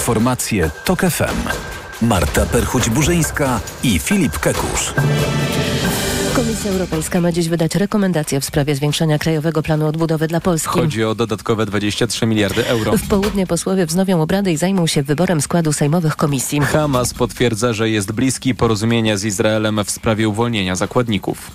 informacje TOK FM. Marta Perchuć-Burzyńska i Filip Kekusz. Komisja Europejska ma dziś wydać rekomendacje w sprawie zwiększenia Krajowego Planu Odbudowy dla Polski. Chodzi o dodatkowe 23 miliardy euro. W południe posłowie wznowią obrady i zajmą się wyborem składu sejmowych komisji. Hamas potwierdza, że jest bliski porozumienia z Izraelem w sprawie uwolnienia zakładników.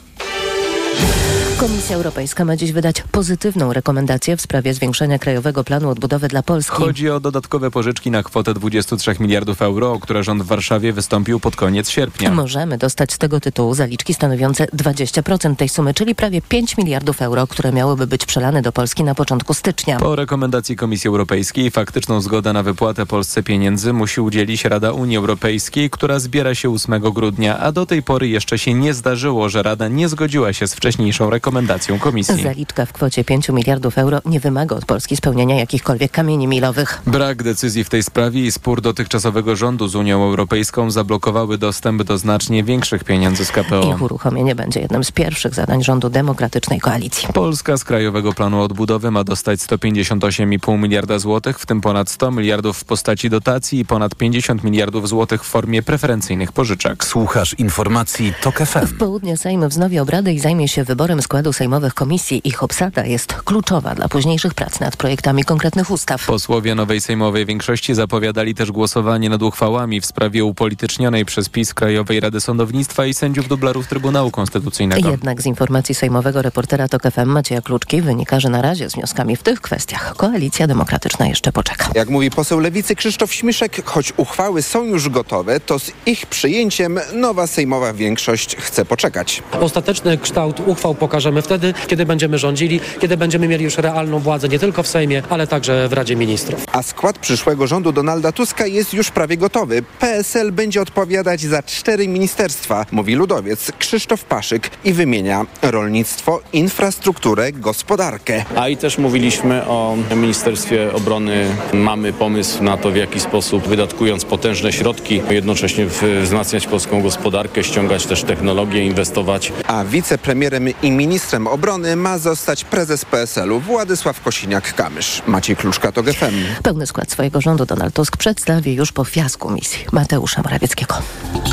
Komisja Europejska ma dziś wydać pozytywną rekomendację w sprawie zwiększenia Krajowego Planu Odbudowy dla Polski. Chodzi o dodatkowe pożyczki na kwotę 23 miliardów euro, o które rząd w Warszawie wystąpił pod koniec sierpnia. Możemy dostać z tego tytułu zaliczki stanowiące 20% tej sumy, czyli prawie 5 miliardów euro, które miałyby być przelane do Polski na początku stycznia. Po rekomendacji Komisji Europejskiej faktyczną zgodę na wypłatę Polsce pieniędzy musi udzielić Rada Unii Europejskiej, która zbiera się 8 grudnia, a do tej pory jeszcze się nie zdarzyło, że Rada nie zgodziła się z wcześniejszą rekomendacją rekomendacją komisji. Zaliczka w kwocie 5 miliardów euro nie wymaga od Polski spełnienia jakichkolwiek kamieni milowych. Brak decyzji w tej sprawie i spór dotychczasowego rządu z Unią Europejską zablokowały dostęp do znacznie większych pieniędzy z KPO. Ich uruchomienie będzie jednym z pierwszych zadań rządu demokratycznej koalicji. Polska z Krajowego Planu Odbudowy ma dostać 158,5 miliarda złotych, w tym ponad 100 miliardów w postaci dotacji i ponad 50 miliardów złotych w formie preferencyjnych pożyczek. Słuchasz informacji TOK FM. W południe Sejm wznowi obrady i zajmie się wyborem składu składu sejmowych komisji. Ich obsada jest kluczowa dla późniejszych prac nad projektami konkretnych ustaw. Posłowie nowej sejmowej większości zapowiadali też głosowanie nad uchwałami w sprawie upolitycznionej przez PiS Krajowej Rady Sądownictwa i sędziów dublerów Trybunału Konstytucyjnego. Jednak z informacji sejmowego reportera TOK FM Macieja Kluczki wynika, że na razie z wnioskami w tych kwestiach Koalicja Demokratyczna jeszcze poczeka. Jak mówi poseł Lewicy Krzysztof Śmiszek, choć uchwały są już gotowe, to z ich przyjęciem nowa sejmowa większość chce poczekać. Ostateczny kształt uchwał pokażemy wtedy, kiedy będziemy rządzili, kiedy będziemy mieli już realną władzę nie tylko w Sejmie, ale także w Radzie Ministrów. A skład przyszłego rządu Donalda Tuska jest już prawie gotowy. PSL będzie odpowiadać za cztery ministerstwa, mówi ludowiec Krzysztof Paszyk i wymienia rolnictwo, infrastrukturę, gospodarkę. A i też mówiliśmy o Ministerstwie Obrony. Mamy pomysł na to, w jaki sposób wydatkując potężne środki, jednocześnie wzmacniać polską gospodarkę, ściągać też technologię, inwestować. A wicepremierem i ministrem obrony ma zostać prezes PSL-u Władysław Kosiniak-Kamysz. Maciej Kluczka to GFM. Pełny skład swojego rządu Donald Tusk przedstawi już po fiasku misji Mateusza Morawieckiego.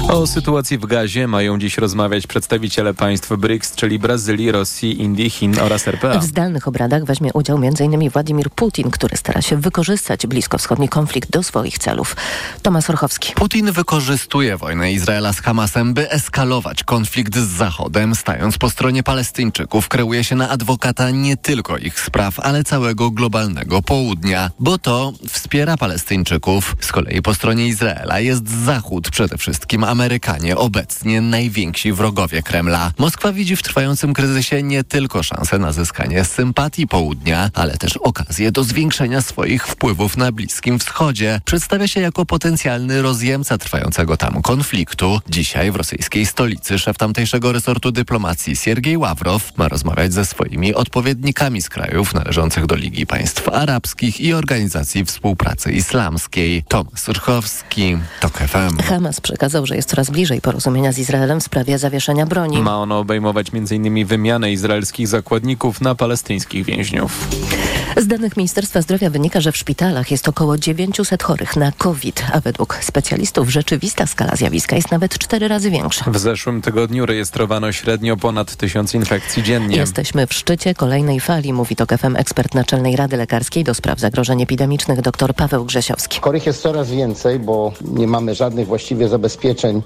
O sytuacji w gazie mają dziś rozmawiać przedstawiciele państw BRICS, czyli Brazylii, Rosji, Indii, Chin oraz RPA. W zdalnych obradach weźmie udział m.in. Władimir Putin, który stara się wykorzystać bliskowschodni konflikt do swoich celów. Tomasz Orchowski. Putin wykorzystuje wojnę Izraela z Hamasem, by eskalować konflikt z Zachodem, stając po stronie Palestyńczyków. Kreuje się na adwokata nie tylko ich spraw, ale całego globalnego południa, bo to wspiera Palestyńczyków. Z kolei po stronie Izraela jest Zachód, przede wszystkim Amerykanie, obecnie najwięksi wrogowie Kremla. Moskwa widzi w trwającym kryzysie nie tylko szansę na zyskanie sympatii południa, ale też okazję do zwiększenia swoich wpływów na Bliskim Wschodzie. Przedstawia się jako potencjalny rozjemca trwającego tam konfliktu. Dzisiaj w rosyjskiej stolicy szef tamtejszego resortu dyplomacji Siergiej Ławrow ma rozmawiać ze swoimi odpowiednikami z krajów należących do Ligi Państw Arabskich i Organizacji Współpracy Islamskiej. Tomasz Urchowski, TOK FM. Hamas przekazał, że jest coraz bliżej porozumienia z Izraelem w sprawie zawieszenia broni. Ma ono obejmować m.in. wymianę izraelskich zakładników na palestyńskich więźniów. Z danych Ministerstwa Zdrowia wynika, że w szpitalach jest około 900 chorych na COVID, a według specjalistów rzeczywista skala zjawiska jest nawet cztery razy większa. W zeszłym tygodniu rejestrowano średnio ponad tysiąc infekcji dziennie. Jesteśmy w szczycie kolejnej fali, mówi to FM ekspert Naczelnej Rady Lekarskiej do spraw zagrożeń epidemicznych dr Paweł Grzesiowski. Chorych jest coraz więcej, bo nie mamy żadnych właściwie zabezpieczeń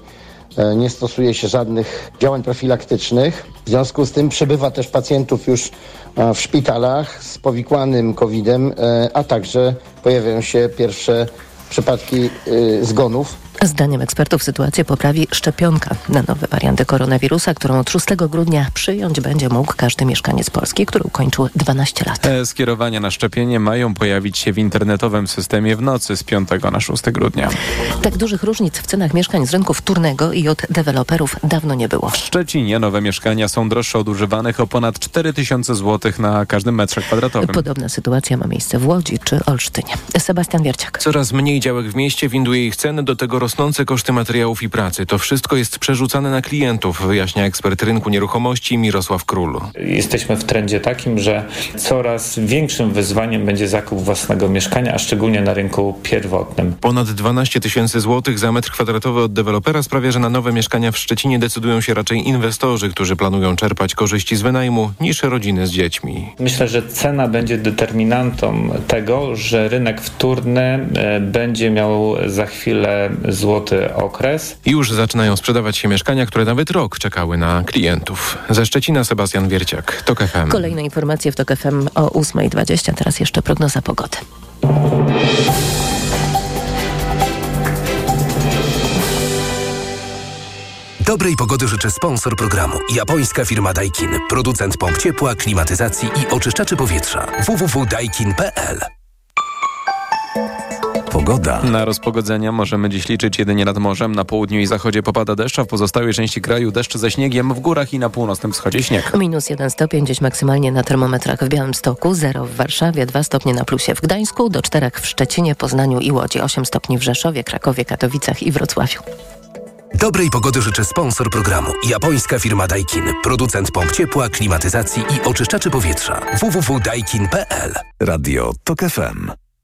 nie stosuje się żadnych działań profilaktycznych. W związku z tym przybywa też pacjentów już w szpitalach z powikłanym COVID-em, a także pojawiają się pierwsze przypadki zgonów. Zdaniem ekspertów sytuację poprawi szczepionka na nowe warianty koronawirusa, którą od 6 grudnia przyjąć będzie mógł każdy mieszkaniec Polski, który ukończył 12 lat. Te skierowania na szczepienie mają pojawić się w internetowym systemie w nocy z 5 na 6 grudnia. Tak dużych różnic w cenach mieszkań z rynku wtórnego i od deweloperów dawno nie było. W Szczecinie nowe mieszkania są droższe od używanych o ponad 4000 zł na każdym metrze kwadratowym. Podobna sytuacja ma miejsce w Łodzi czy Olsztynie. Sebastian Wierciak. Coraz mniej działek w mieście winduje ich ceny, do tego rosnące koszty materiałów i pracy. To wszystko jest przerzucane na klientów, wyjaśnia ekspert rynku nieruchomości Mirosław Król. Jesteśmy w trendzie takim, że coraz większym wyzwaniem będzie zakup własnego mieszkania, a szczególnie na rynku pierwotnym. Ponad 12 tysięcy złotych za metr kwadratowy od dewelopera sprawia, że na nowe mieszkania w Szczecinie decydują się raczej inwestorzy, którzy planują czerpać korzyści z wynajmu, niż rodziny z dziećmi. Myślę, że cena będzie determinantą tego, że rynek wtórny e, będzie miał za chwilę złoty okres. Już zaczynają sprzedawać się mieszkania, które nawet rok czekały na klientów. Ze Szczecina Sebastian Wierciak, TOK FM. Kolejne informacje w TOK FM o 8.20. Teraz jeszcze prognoza pogody. Dobrej pogody życzę sponsor programu. Japońska firma Daikin. Producent pomp ciepła, klimatyzacji i oczyszczaczy powietrza. www.daikin.pl Pogoda. Na rozpogodzenia możemy dziś liczyć jedynie nad morzem. Na południu i zachodzie popada deszcz, a w pozostałej części kraju deszcz ze śniegiem. W górach i na północnym wschodzie śnieg. Minus 1 stopień dziś maksymalnie na termometrach w Białymstoku, 0 w Warszawie, 2 stopnie na plusie w Gdańsku, do 4 w Szczecinie, Poznaniu i Łodzi, 8 stopni w Rzeszowie, Krakowie, Katowicach i Wrocławiu. Dobrej pogody życzę sponsor programu. Japońska firma Daikin. Producent pomp ciepła, klimatyzacji i oczyszczaczy powietrza. www.daikin.pl Radio TOK FM.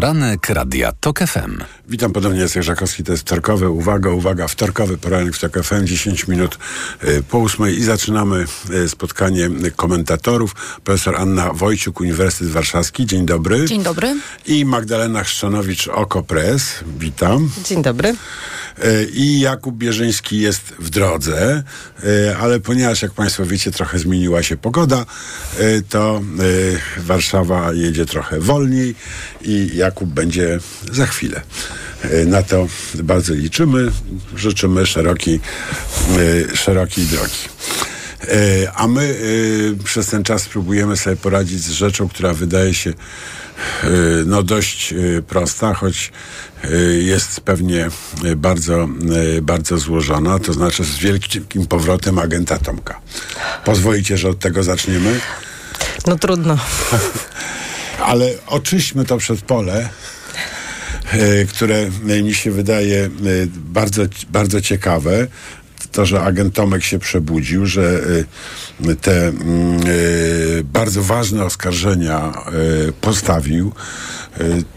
Poranek Radia TOK FM. Witam ponownie, Jacek Żakowski, to jest wtorkowy, uwaga, uwaga, wtorkowy poranek w TOK FM, 10 minut y, po ósmej i zaczynamy y, spotkanie komentatorów. Profesor Anna Wojciuk, Uniwersytet Warszawski, dzień dobry. Dzień dobry. I Magdalena Chrzanowicz, Okopres, witam. Dzień dobry. Y, I Jakub Bierzyński jest w drodze, ale ponieważ, jak Państwo wiecie, trochę zmieniła się pogoda, to Warszawa jedzie trochę wolniej i Jakub będzie za chwilę. Y, Na to bardzo liczymy. Życzymy szerokiej, szerokiej drogi. Y, A my y, przez ten czas próbujemy sobie poradzić z rzeczą, która wydaje się no dość prosta, choć jest pewnie bardzo, bardzo złożona, to znaczy z wielkim powrotem agenta Tomka. Pozwolicie, że od tego zaczniemy? No trudno. Ale oczyśmy to przedpole, e, które e, mi się wydaje e, bardzo, bardzo ciekawe. To, że agent Tomek się przebudził, że te mm, bardzo ważne oskarżenia postawił,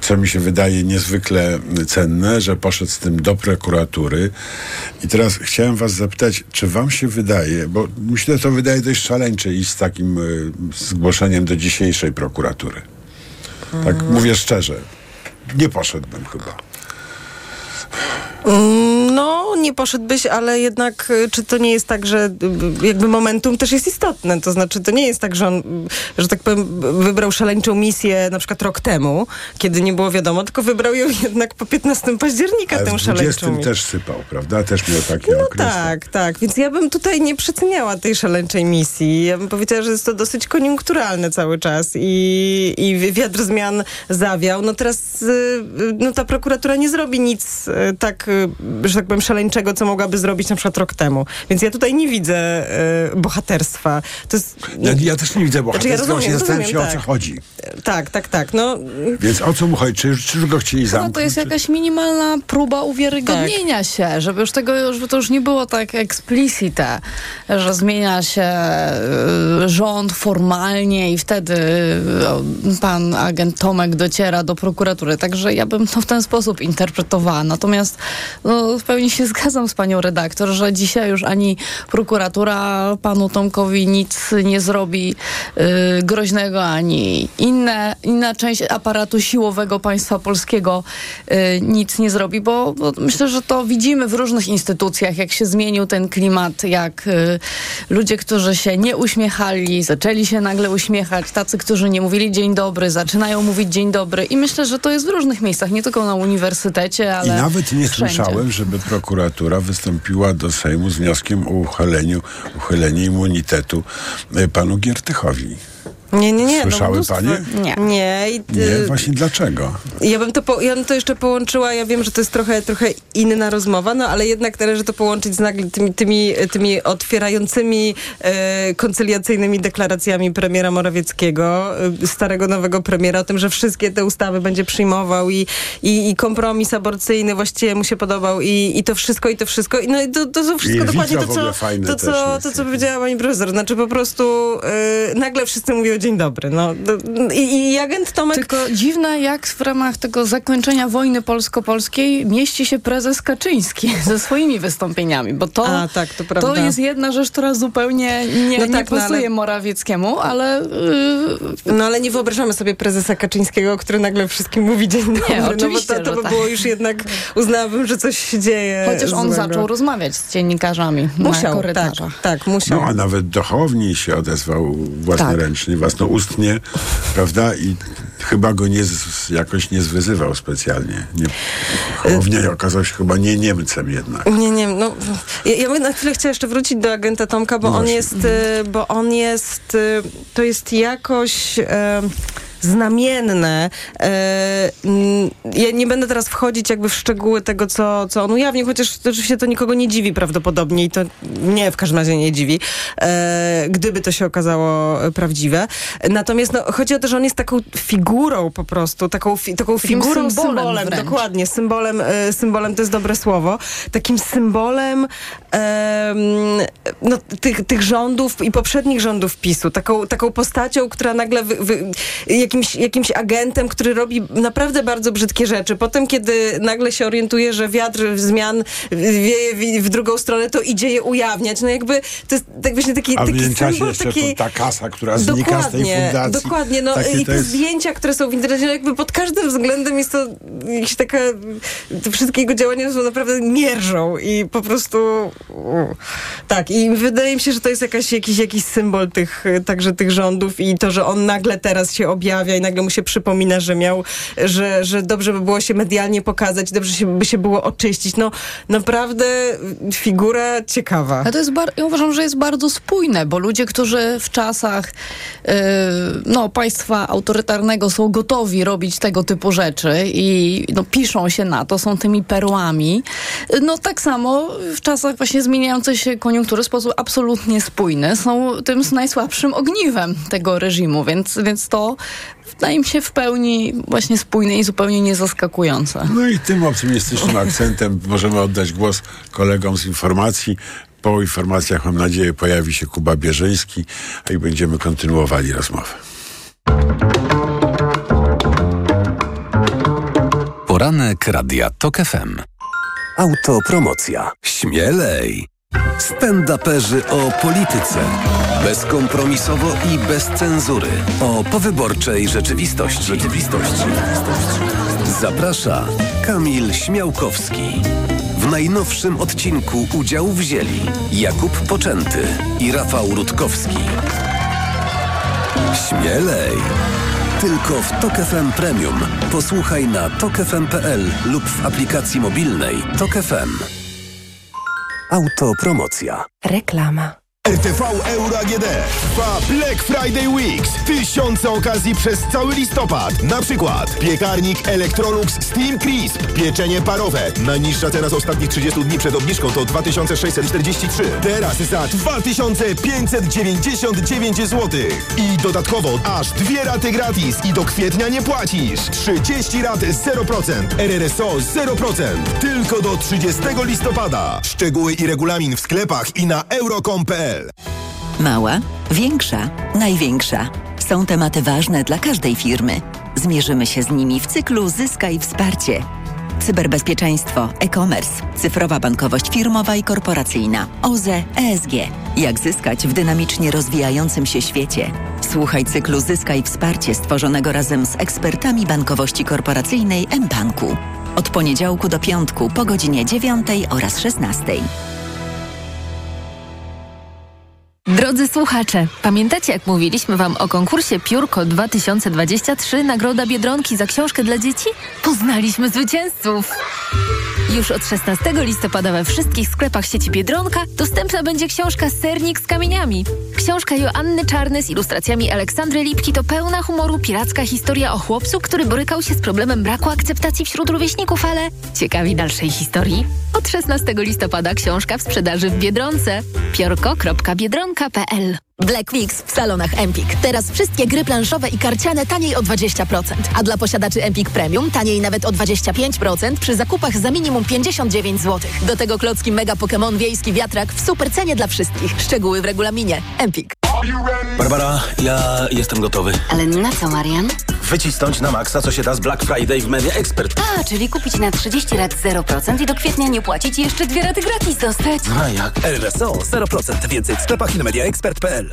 co mi się wydaje niezwykle cenne, że poszedł z tym do prokuratury. I teraz chciałem was zapytać, czy wam się wydaje, bo mi się to wydaje dość szaleńcze iść z takim zgłoszeniem do dzisiejszej prokuratury. Tak mówię szczerze. Nie poszedłbym chyba. No, nie poszedłbyś, ale jednak y, czy to nie jest tak, że y, jakby momentum też jest istotne? To znaczy, to nie jest tak, że on, y, że tak powiem, wybrał szaleńczą misję na przykład rok temu, kiedy nie było wiadomo, tylko wybrał ją jednak po 15 października Ale tę szaleńczą 20 misję. też sypał, prawda? Też miał takie No okresy. tak, tak. Więc ja bym tutaj nie przeceniała tej szaleńczej misji. Ja bym powiedziała, że jest to dosyć koniunkturalne cały czas i, i wiatr zmian zawiał. No teraz y, no ta prokuratura nie zrobi nic y, tak, y, że tak powiem, szaleńczego, co mogłaby zrobić na przykład rok temu. Więc ja tutaj nie widzę y, bohaterstwa. To jest, Ja, ja też nie widzę bohaterstwa, Znaczy, ja rozumiem, się zastanawiam się, o co chodzi. tak, tak, tak. No, Więc o co mu chodzi? Czy, czy już go chcieli No zamknąć? to jest jakaś minimalna próba uwiarygodnienia Tak. się, żeby już tego, żeby to już nie było tak explicite, że zmienia się y, rząd formalnie i wtedy y, pan agent Tomek dociera do prokuratury. Także ja bym to w ten sposób interpretowała. Natomiast no, w pełni się zgadzam z panią redaktor, że dzisiaj już ani prokuratura panu Tomkowi nic nie zrobi y, groźnego, ani inne, inna część aparatu siłowego państwa polskiego y, nic nie zrobi, bo, bo myślę, że to widzimy w różnych instytucjach, jak się zmienił ten klimat, jak y, ludzie, którzy się nie uśmiechali, zaczęli się nagle uśmiechać, tacy, którzy nie mówili dzień dobry, zaczynają mówić dzień dobry. I myślę, że to jest w różnych miejscach, nie tylko na uniwersytecie, ale nawet nie wszędzie. słyszałem, żeby prokuratura wystąpiła do Sejmu z wnioskiem o uchyleniu, uchylenie immunitetu y, panu Giertychowi. Nie, nie, nie. Słyszały no, panie? Nie. Nie. I, Nie, y, właśnie dlaczego? Ja bym, to po, ja bym to jeszcze połączyła, ja wiem, że to jest trochę, trochę inna rozmowa, no ale jednak należy to połączyć z nagle tymi, tymi, tymi otwierającymi e, koncyliacyjnymi deklaracjami premiera Morawieckiego, e, starego nowego premiera, o tym, że wszystkie te ustawy będzie przyjmował i, i, i kompromis aborcyjny właściwie mu się podobał i, i to wszystko, i to wszystko. I, no i to, to są wszystko I dokładnie to, co, to, co, to, co powiedziała pani profesor. Znaczy po prostu e, nagle wszyscy mówią dzień dobry. No, i, I agent Tomek Tylko dziwne, jak w ramach tego zakończenia wojny polsko-polskiej mieści się prezes Kaczyński ze swoimi wystąpieniami, bo to, A, tak, to prawda. jest jedna rzecz, która zupełnie nie, No nie tak, no pasuje ale- Morawieckiemu, ale yy, No ale nie wyobrażamy sobie prezesa Kaczyńskiego, który nagle wszystkim mówi dzień dobry. no bo oczywiście, to, to by tak. było już jednak, uznałabym, że coś się dzieje chociaż on złego. zaczął rozmawiać z dziennikarzami na Musiał, tak, korytarzach. tak, musiał. No, a nawet do Hołowni się odezwał własnoręcznie, własnoustnie, prawda? I chyba go nie z, jakoś nie zwyzywał specjalnie. Nie, Hołownia okazał się chyba nie Niemcem jednak. Nie, nie, no. Ja, ja bym na chwilę chciała jeszcze wrócić do agenta Tomka, bo No on jest, y, bo on jest, y, to jest jakoś. e, znamienne. E, ja nie będę teraz wchodzić jakby w szczegóły tego, co, co on ujawnił, chociaż oczywiście to nikogo nie dziwi prawdopodobnie i to nie w każdym razie nie dziwi, e, gdyby to się okazało prawdziwe. Natomiast no, chodzi o to, że on jest taką figurą po prostu, taką, fi, taką Takim figurą, symbolem symbolem, dokładnie, symbolem, e, symbolem to jest dobre słowo, takim symbolem em, no, tych, tych rządów i poprzednich rządów PiSu, taką, taką postacią, która nagle wy, wy, jakimś, jakimś agentem, który robi naprawdę bardzo brzydkie rzeczy. Potem, kiedy nagle się orientuje, że wiatr zmian wieje w, drugą stronę, to idzie je ujawniać. No jakby to jest tak właśnie taki, A w taki symbol jeszcze takiej... to, ta kasa, która znika z tej fundacji. dokładnie. No, Takie I te jest- zdjęcia, które są w internecie, no jakby pod każdym względem jest to jakaś taka, te wszystkie jego działania są naprawdę mierzą i po prostu tak. I wydaje mi się, że to jest jakaś, jakiś, jakiś symbol tych, także tych rządów i to, że on nagle teraz się objawia i nagle mu się przypomina, że miał, że, że dobrze by było się medialnie pokazać, dobrze się, by się było oczyścić. No naprawdę figura ciekawa. Ale to jest bar- ja uważam, że jest bardzo spójne, bo ludzie, którzy w czasach yy, no, państwa autorytarnego są gotowi robić tego typu rzeczy i no, piszą się na to, są tymi perłami, no tak samo w czasach właśnie zmieniającej się koniunktury w sposób absolutnie spójny są tym najsłabszym ogniwem tego reżimu, więc, więc to wydaje mi się w pełni właśnie spójne i zupełnie niezaskakujące. No i tym optymistycznym akcentem możemy oddać głos kolegom z informacji. Po informacjach, mam nadzieję, pojawi się Kuba Bierzyński i będziemy kontynuowali rozmowę. Poranek Radia TOK FM. Autopromocja. Śmielej. Stand-uperzy o polityce. Bezkompromisowo i bez cenzury. O powyborczej rzeczywistości. Rzeczywistości. Zaprasza Kamil Śmiałkowski. W najnowszym odcinku udział wzięli Jakub Poczęty i Rafał Rutkowski. Śmielej! Tylko w Tok FM Premium. Posłuchaj na tokefm.pl lub w aplikacji mobilnej Tok FM. Autopromocja. Reklama. RTV Euro AGD trwa Black Friday Weeks. Tysiące okazji przez cały listopad. Na przykład piekarnik Electrolux Steam Crisp, pieczenie parowe. Najniższa cena z ostatnich 30 dni przed obniżką to 2643. Teraz za 2599 zł. I dodatkowo aż dwie raty gratis i do kwietnia nie płacisz. 30 rat 0%. RRSO 0%. Tylko do 30 listopada. Szczegóły i regulamin w sklepach i na euro.com.pl Mała, większa, największa. Są tematy ważne dla każdej firmy. Zmierzymy się z nimi w cyklu Zyskaj Wsparcie. Cyberbezpieczeństwo, e-commerce, cyfrowa bankowość firmowa i korporacyjna, OZE, ESG. Jak zyskać w dynamicznie rozwijającym się świecie? Słuchaj cyklu Zyskaj Wsparcie stworzonego razem z ekspertami bankowości korporacyjnej mBanku. Od poniedziałku do piątku po godzinie 9 oraz 16. Drodzy słuchacze, pamiętacie jak mówiliśmy wam o konkursie Piórko 2023 Nagroda Biedronki za książkę dla dzieci? Poznaliśmy zwycięzców! Już od 16 listopada we wszystkich sklepach sieci Biedronka dostępna będzie książka Sernik z kamieniami. Książka Joanny Czarny z ilustracjami Aleksandry Lipki to pełna humoru piracka historia o chłopcu, który borykał się z problemem braku akceptacji wśród rówieśników, ale ciekawi dalszej historii? Od 16 listopada książka w sprzedaży w Biedronce. piorko.biedronka.pl Black Weeks w salonach Empik. Teraz wszystkie gry planszowe i karciane taniej o 20%. A dla posiadaczy Empik Premium taniej nawet o 25% przy zakupach za minimum 59 zł. Do tego klocki Mega Pokémon Wiejski Wiatrak w super cenie dla wszystkich. Szczegóły w regulaminie. Empik. Barbara, ja jestem gotowy. Ale na co, Marian? Wycisnąć na maksa, co się da z Black Friday w Media Expert. A, czyli kupić na 30 lat 0% i do kwietnia nie płacić i jeszcze dwie raty gratis dostać. A jak? RSO 0%. Więcej w sklepach i na mediaexpert.pl.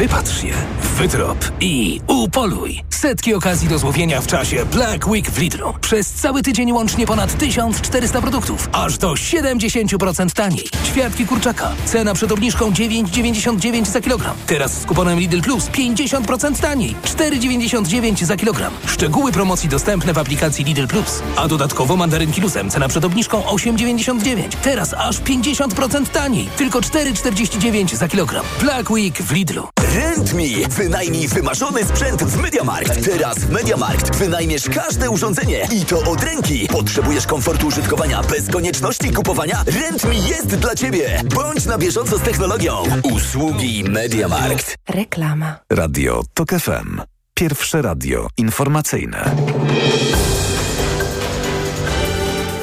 Wypatrz je, wytrop i upoluj. Setki okazji do złowienia w czasie Black Week w Lidlu. Przez cały tydzień łącznie ponad 1400 produktów, aż do 70% taniej. Ćwiartki kurczaka, cena przed obniżką 9,99 za kilogram. Teraz z kuponem Lidl Plus 50% taniej, 4,99 za kilogram. Szczegóły promocji dostępne w aplikacji Lidl Plus. A dodatkowo mandarynki luzem, cena przed obniżką 8,99. Teraz aż 50% taniej, tylko 4,49 za kilogram. Black Week w Lidlu. RentMe. Wynajmij wymarzony sprzęt w MediaMarkt. Teraz w MediaMarkt wynajmiesz każde urządzenie i to od ręki. Potrzebujesz komfortu użytkowania bez konieczności kupowania? RentMe jest dla Ciebie. Bądź na bieżąco z technologią. Usługi MediaMarkt. Reklama. Radio TOK FM. Pierwsze radio informacyjne.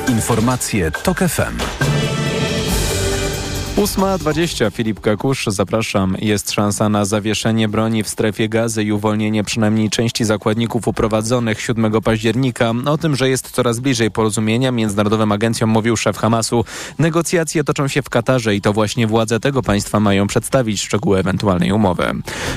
Informacje TOK FM. 8.20 Filip Kakusz, zapraszam. Jest szansa na zawieszenie broni w strefie gazy i uwolnienie przynajmniej części zakładników uprowadzonych 7 października. O tym, że jest coraz bliżej porozumienia, międzynarodowym agencjom mówił szef Hamasu. Negocjacje toczą się w Katarze i to właśnie władze tego państwa mają przedstawić szczegóły ewentualnej umowy.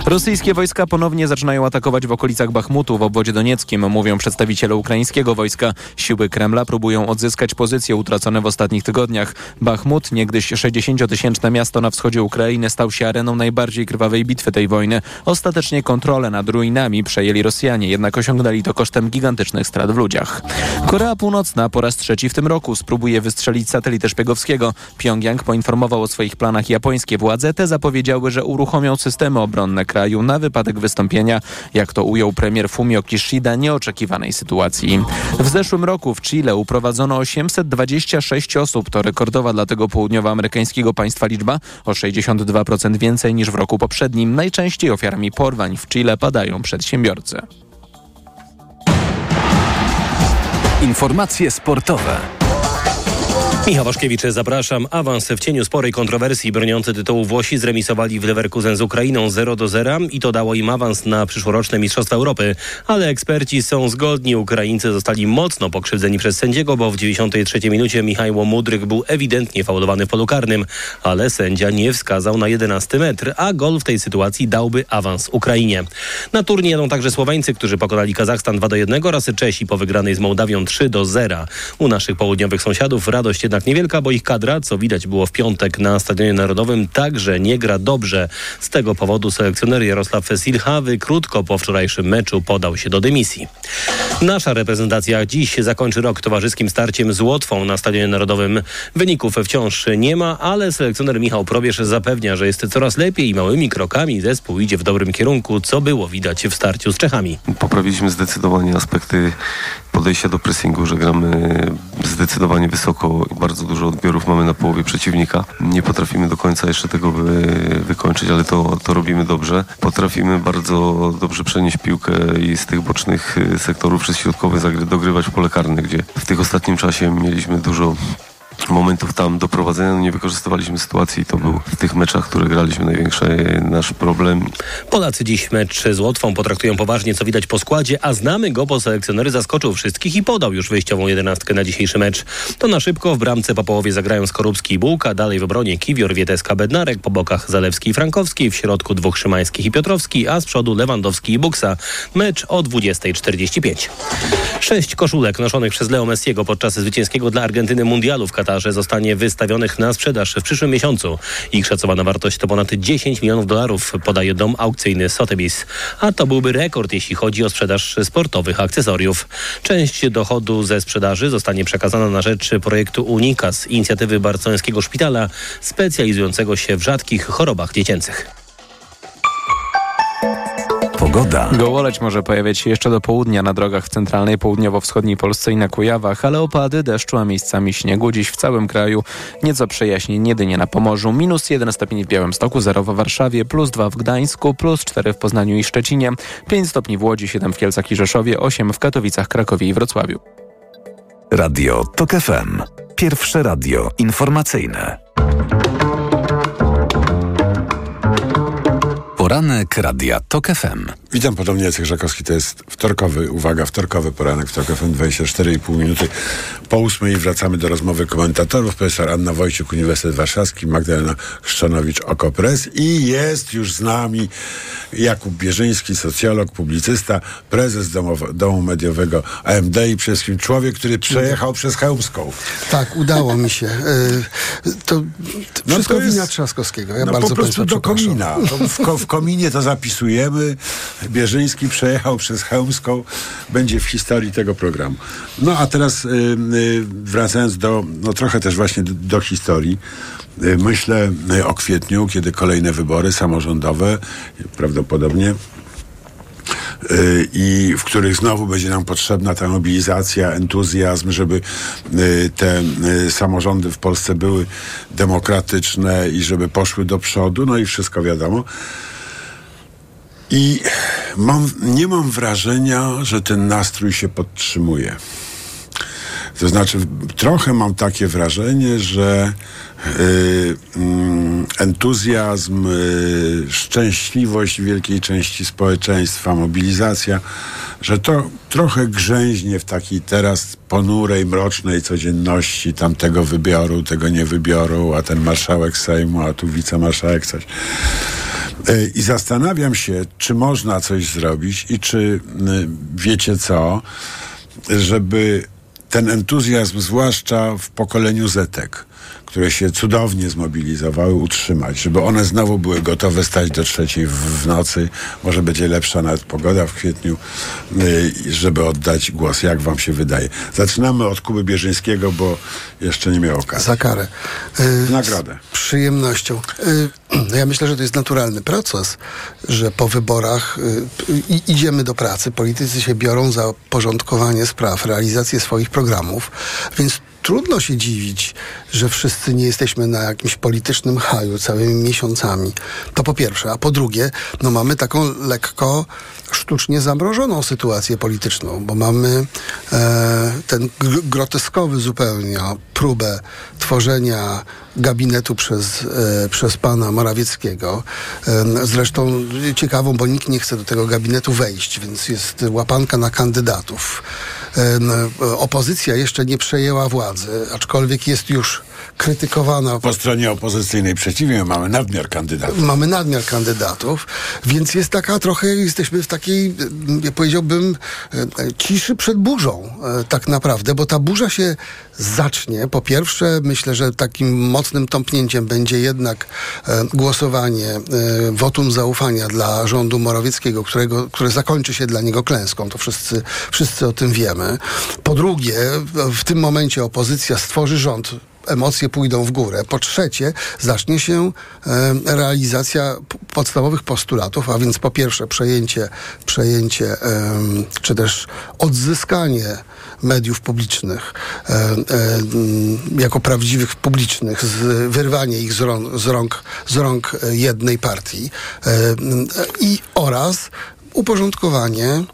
Rosyjskie wojska ponownie zaczynają atakować w okolicach Bachmutu w obwodzie donieckim, mówią przedstawiciele ukraińskiego wojska. Siły Kremla próbują odzyskać pozycje utracone w ostatnich tygodniach. Bachmut, niegdyś 60 tysięczne miasto na wschodzie Ukrainy stał się areną najbardziej krwawej bitwy tej wojny. Ostatecznie kontrolę nad ruinami przejęli Rosjanie, jednak osiągnęli to kosztem gigantycznych strat w ludziach. Korea Północna po raz trzeci w tym roku spróbuje wystrzelić satelitę szpiegowskiego. Pjongjang poinformował o swoich planach japońskie władze. Te zapowiedziały, że uruchomią systemy obronne kraju na wypadek wystąpienia, jak to ujął premier Fumio Kishida, nieoczekiwanej sytuacji. W zeszłym roku w Chile uprowadzono 826 osób. To rekordowa dla tego południowoamerykańskiego państwa liczba, o 62% więcej niż w roku poprzednim. Najczęściej ofiarami porwań w Chile padają przedsiębiorcy. Informacje sportowe. Michał Waszkiewicz, zapraszam. Awans w cieniu sporej kontrowersji. Broniący tytułu Włosi zremisowali w Leverkusen z Ukrainą 0 do 0 i to dało im awans na przyszłoroczne Mistrzostwa Europy. Ale eksperci są zgodni. Ukraińcy zostali mocno pokrzywdzeni przez sędziego, bo w 93 minucie Michał Mudryk był ewidentnie faulowany w polu karnym, ale sędzia nie wskazał na 11 metr, a gol w tej sytuacji dałby awans Ukrainie. Na turniej jadą także Słoweńcy, którzy pokonali Kazachstan 2 do 1 oraz Czesi po wygranej z Mołdawią 3 do 0. U naszych południowych sąsiadów radość jednak niewielka, bo ich kadra, co widać było w piątek na Stadionie Narodowym, także nie gra dobrze. Z tego powodu selekcjoner Jarosław Silhawy krótko po wczorajszym meczu podał się do dymisji. Nasza reprezentacja dziś zakończy rok towarzyskim starciem z Łotwą na Stadionie Narodowym. Wyników wciąż nie ma, ale selekcjoner Michał Probierz zapewnia, że jest coraz lepiej i małymi krokami zespół idzie w dobrym kierunku, co było widać w starciu z Czechami. Poprawiliśmy zdecydowanie aspekty podejścia do pressingu, że gramy zdecydowanie wysoko i bardzo dużo odbiorów mamy na połowie przeciwnika. Nie potrafimy do końca jeszcze tego wy, wykończyć, ale to, to robimy dobrze. Potrafimy bardzo dobrze przenieść piłkę i z tych bocznych sektorów przez środkowe dogrywać pole karne, gdzie w tych ostatnim czasie mieliśmy dużo momentów tam doprowadzenia. No nie wykorzystywaliśmy sytuacji. To był w tych meczach, które graliśmy największy nasz problem. Polacy dziś mecz z Łotwą potraktują poważnie, co widać po składzie, a znamy go, bo selekcjoner zaskoczył wszystkich i podał już wyjściową jedenastkę na dzisiejszy mecz. To na szybko w bramce po połowie zagrają Skorupski i Bułka, dalej w obronie Kiwior, Wieteska, Bednarek, po bokach Zalewski i Frankowski, w środku dwóch Szymańskich i Piotrowski, a z przodu Lewandowski i Buksa. Mecz o 20.45. Sześć koszulek noszonych przez Leo Messiego podczas zwycięskiego dla Argentyny mundialu w Katarze zostanie wystawionych na sprzedaż w przyszłym miesiącu. Ich szacowana wartość to ponad 10 milionów dolarów, podaje dom aukcyjny Sotheby's. A to byłby rekord, jeśli chodzi o sprzedaż sportowych akcesoriów. Część dochodu ze sprzedaży zostanie przekazana na rzecz projektu Unikas, inicjatywy barcelońskiego szpitala specjalizującego się w rzadkich chorobach dziecięcych. Pogoda. Gołoleć może pojawiać się jeszcze do południa na drogach w centralnej, południowo-wschodniej Polsce i na Kujawach, ale opady, deszczu, a miejscami śniegu dziś w całym kraju. Nieco przejaśnień jedynie na Pomorzu. Minus 1 stopień w Białymstoku, 0 w Warszawie, plus 2 w Gdańsku, plus 4 w Poznaniu i Szczecinie, 5 stopni w Łodzi, 7 w Kielcach i Rzeszowie, 8 w Katowicach, Krakowie i Wrocławiu. Radio TOK FM. Pierwsze radio informacyjne. Poranek Radia TOK FM. Witam ponownie, Jacek Żakowski. To jest wtorkowy, uwaga, wtorkowy poranek w TOK FM, 24,5 minuty po ósmej. Wracamy do rozmowy komentatorów. Profesor Anna Wojciuk, Uniwersytet Warszawski, Magdalena Chrzczanowicz, Okopres i jest już z nami Jakub Bierzyński, socjolog, publicysta, prezes domowo, Domu Mediowego AMD i przede wszystkim człowiek, który przejechał przez Chełmską. Tak, udało mi się. Y, To No wszystko to jest- wina Trzaskowskiego. Ja no bardzo po prostu do komina. To W, ko, w kominie to zapisujemy. Bierzyński przejechał przez Chełmską. Będzie w historii tego programu. No a teraz y, y, wracając do, no trochę też właśnie do, do historii. Y, myślę o kwietniu, kiedy kolejne wybory samorządowe prawdopodobnie i w których znowu będzie nam potrzebna ta mobilizacja, entuzjazm, żeby te samorządy w Polsce były demokratyczne i żeby poszły do przodu, no i wszystko wiadomo. I mam, nie mam wrażenia, że ten nastrój się podtrzymuje. To znaczy, trochę mam takie wrażenie, że y, mm, entuzjazm, y, szczęśliwość wielkiej części społeczeństwa, mobilizacja, że to trochę grzęźnie w takiej teraz ponurej, mrocznej codzienności tamtego wybioru, tego nie wybioru, a ten marszałek Sejmu, a tu wicemarszałek coś. Y, I zastanawiam się, czy można coś zrobić i czy wiecie co, żeby ten entuzjazm, zwłaszcza w pokoleniu Zetek, które się cudownie zmobilizowały, utrzymać, żeby one znowu były gotowe stać do trzeciej w, nocy. Może będzie lepsza nawet pogoda w kwietniu, y, żeby oddać głos. Jak wam się wydaje? Zaczynamy od Kuby Bierzyńskiego, bo jeszcze nie miał okazji. Za karę. Y, Nagrodę. Z przyjemnością. Y, Ja myślę, że to jest naturalny proces, że po wyborach y, idziemy do pracy. Politycy się biorą za porządkowanie spraw, realizację swoich programów, więc trudno się dziwić, że wszyscy nie jesteśmy na jakimś politycznym haju całymi miesiącami. To po pierwsze. A po drugie, no mamy taką lekko sztucznie zamrożoną sytuację polityczną, bo mamy e, ten gr- groteskowy zupełnie próbę tworzenia gabinetu przez, e, przez pana Morawieckiego. E, zresztą ciekawą, bo nikt nie chce do tego gabinetu wejść, więc jest łapanka na kandydatów. E, n- opozycja jeszcze nie przejęła władzy, aczkolwiek jest już krytykowana Po stronie opozycyjnej przeciwnie, mamy nadmiar kandydatów. Mamy nadmiar kandydatów, więc jest taka trochę, jesteśmy w takiej, mm, powiedziałbym, e, e, ciszy przed burzą, e, tak naprawdę, bo ta burza się zacznie. Po pierwsze, myślę, że takim mocnym tąpnięciem będzie jednak głosowanie, wotum zaufania dla rządu Morawieckiego, którego, które zakończy się dla niego klęską. To wszyscy, wszyscy o tym wiemy. Po drugie, w tym momencie opozycja stworzy rząd emocje pójdą w górę. Po trzecie, zacznie się e, realizacja podstawowych postulatów, a więc po pierwsze przejęcie, przejęcie czy też odzyskanie mediów publicznych e, e, jako prawdziwych publicznych, wyrwanie ich z rąk, z rąk, z rąk jednej partii i oraz uporządkowanie e,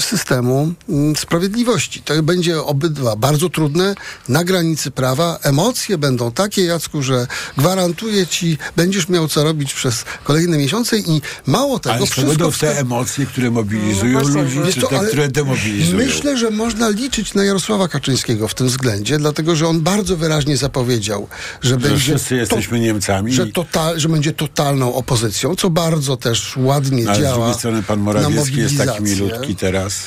systemu m, sprawiedliwości. To będzie obydwa bardzo trudne, na granicy prawa. Emocje będą takie, Jacku, że gwarantuję ci, będziesz miał co robić przez kolejne miesiące i mało tego, Ale to wszystko będą w te emocje, które mobilizują No właśnie, ludzi, czy co, te, które demobilizują? Myślę, że można liczyć na Jarosława Kaczyńskiego w tym względzie, dlatego że on bardzo wyraźnie zapowiedział, że, Że będzie wszyscy jesteśmy Niemcami. Że, total, że będzie totalną opozycją, co bardzo też ładnie Ale z działa. Strony pan Morawiecki jest taki milutki teraz.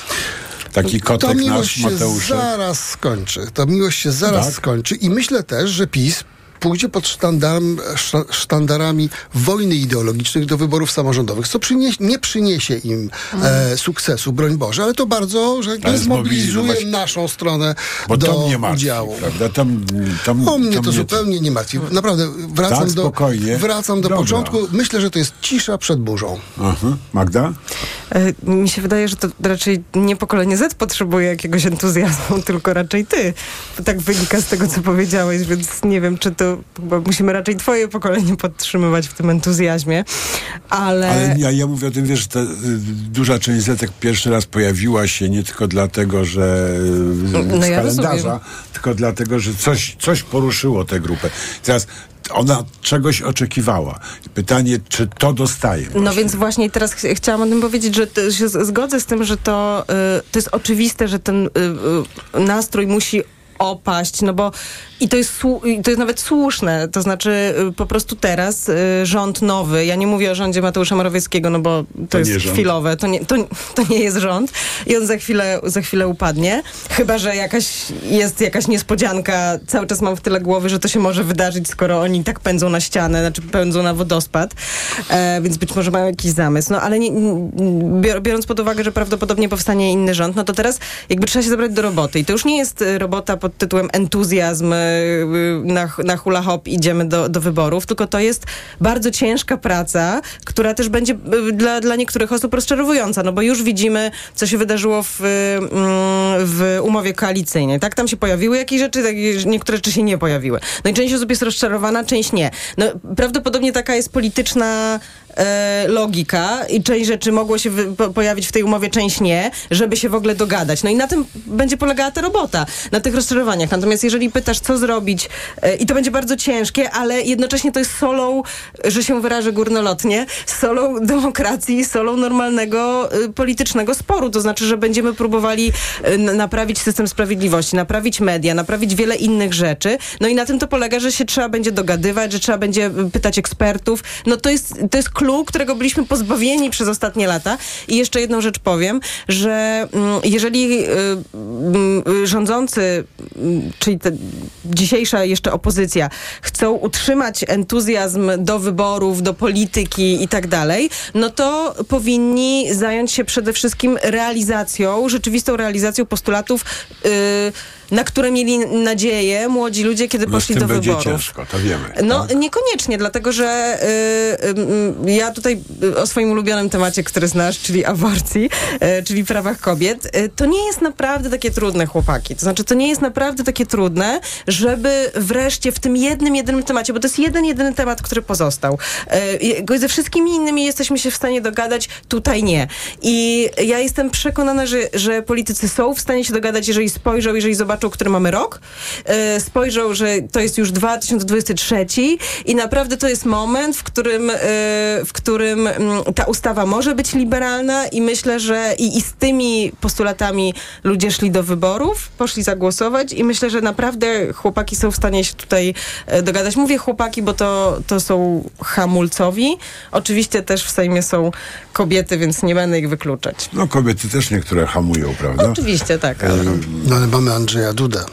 Taki Ta kotek miłość nasz, się zaraz skończy. Ta miłość się zaraz Tak? skończy i myślę też, że PiS pójdzie pod sztandarem, szta- sztandarami wojny ideologicznych do wyborów samorządowych, co przynieś, nie przyniesie im e, sukcesu, broń Boże, ale to bardzo, że Ale zmobilizuje naszą stronę Bo do to mnie martwi, udziału. prawda? To, to, O mnie to, mnie zupełnie nie martwi. Naprawdę, wracam Tak, do, wracam do Dobra. początku. Myślę, że to jest cisza przed burzą. Aha. Magda? E, Mi się wydaje, że to raczej nie pokolenie Z potrzebuje jakiegoś entuzjazmu, tylko raczej ty. To tak wynika z tego, co powiedziałeś, więc nie wiem, czy to chyba musimy raczej twoje pokolenie podtrzymywać w tym entuzjazmie, ale... Ale ja, ja mówię o tym, wiesz, że ta y, duża część Zetek pierwszy raz pojawiła się nie tylko dlatego, że y, No z ja kalendarza, rozumiem. tylko dlatego, że coś, coś poruszyło tę grupę. Teraz ona czegoś oczekiwała. Pytanie, czy to dostaje? No więc właśnie teraz ch- chciałam o tym powiedzieć, że to się zgodzę z tym, że to, y, to jest oczywiste, że ten y, y, nastrój musi opaść, no bo i to jest, to jest nawet słuszne, to znaczy y, po prostu teraz y, rząd nowy, ja nie mówię o rządzie Mateusza Morawieckiego, no bo to, To jest chwilowe, to nie, to, to nie jest rząd. I on za chwilę, za chwilę upadnie, chyba, że jakaś jest jakaś niespodzianka, cały czas mam w tyle głowy, że to się może wydarzyć, skoro oni tak pędzą na ścianę, znaczy pędzą na wodospad, e, więc być może mają jakiś zamysł, no ale nie, nie- bior- biorąc pod uwagę, że prawdopodobnie powstanie inny rząd, no to teraz jakby trzeba się zabrać do roboty. I to już nie jest y, robota pod tytułem entuzjazm, na, na hula hop idziemy do, do wyborów, tylko to jest bardzo ciężka praca, która też będzie y, dla, dla niektórych osób rozczarowująca, no bo już widzimy, co się wydarzyło w, y, mm, w umowie koalicyjnej, tak? Tam się pojawiły jakieś rzeczy, tak, niektóre rzeczy się nie pojawiły. No i część osób jest rozczarowana, część nie. No prawdopodobnie taka jest polityczna logika i część rzeczy mogło się pojawić w tej umowie, część nie, żeby się w ogóle dogadać. No i na tym będzie polegała ta robota, na tych rozczarowaniach. Natomiast jeżeli pytasz, co zrobić, e, i to będzie bardzo ciężkie, ale jednocześnie to jest solą, że się wyrażę górnolotnie, solą demokracji, solą normalnego e, politycznego sporu. To znaczy, że będziemy próbowali e, naprawić system sprawiedliwości, naprawić media, naprawić wiele innych rzeczy. No i na tym to polega, że się trzeba będzie dogadywać, że trzeba będzie pytać ekspertów. No to jest, to jest clue, którego byliśmy pozbawieni przez ostatnie lata. I jeszcze jedną rzecz powiem, że mm, jeżeli y, mm, y, rządzący, mm, czyli dzisiejsza jeszcze opozycja, chcą utrzymać entuzjazm do wyborów, do polityki i tak dalej, no to powinni zająć się przede wszystkim realizacją, rzeczywistą realizacją postulatów, y, na które mieli nadzieję młodzi ludzie, kiedy No poszli do wyborów. ciężko, to wiemy. No niekoniecznie, dlatego że y, y, y, ja tutaj y, o swoim ulubionym temacie, który znasz, czyli aborcji, y, czyli prawach kobiet, y, to nie jest naprawdę takie trudne, chłopaki. To znaczy, to nie jest naprawdę takie trudne, żeby wreszcie w tym jednym, jedynym temacie, bo to jest jeden, jedyny temat, który pozostał. Y, ze wszystkimi innymi jesteśmy się w stanie dogadać, tutaj nie. I ja jestem przekonana, że, że politycy są w stanie się dogadać, jeżeli spojrzą, jeżeli zobaczą, który mamy rok, y, spojrzą, że to jest już 2023 i naprawdę to jest moment, w którym, y, w którym mm, ta ustawa może być liberalna i myślę, że i, i z tymi postulatami ludzie szli do wyborów, poszli zagłosować i myślę, że naprawdę chłopaki są w stanie się tutaj e, dogadać. Mówię chłopaki, bo to, to są hamulcowi. Oczywiście też w Sejmie są kobiety, więc nie będę ich wykluczać. No kobiety też niektóre hamują, prawda? Oczywiście tak, ale... No ale mamy Andrzeja Дуда.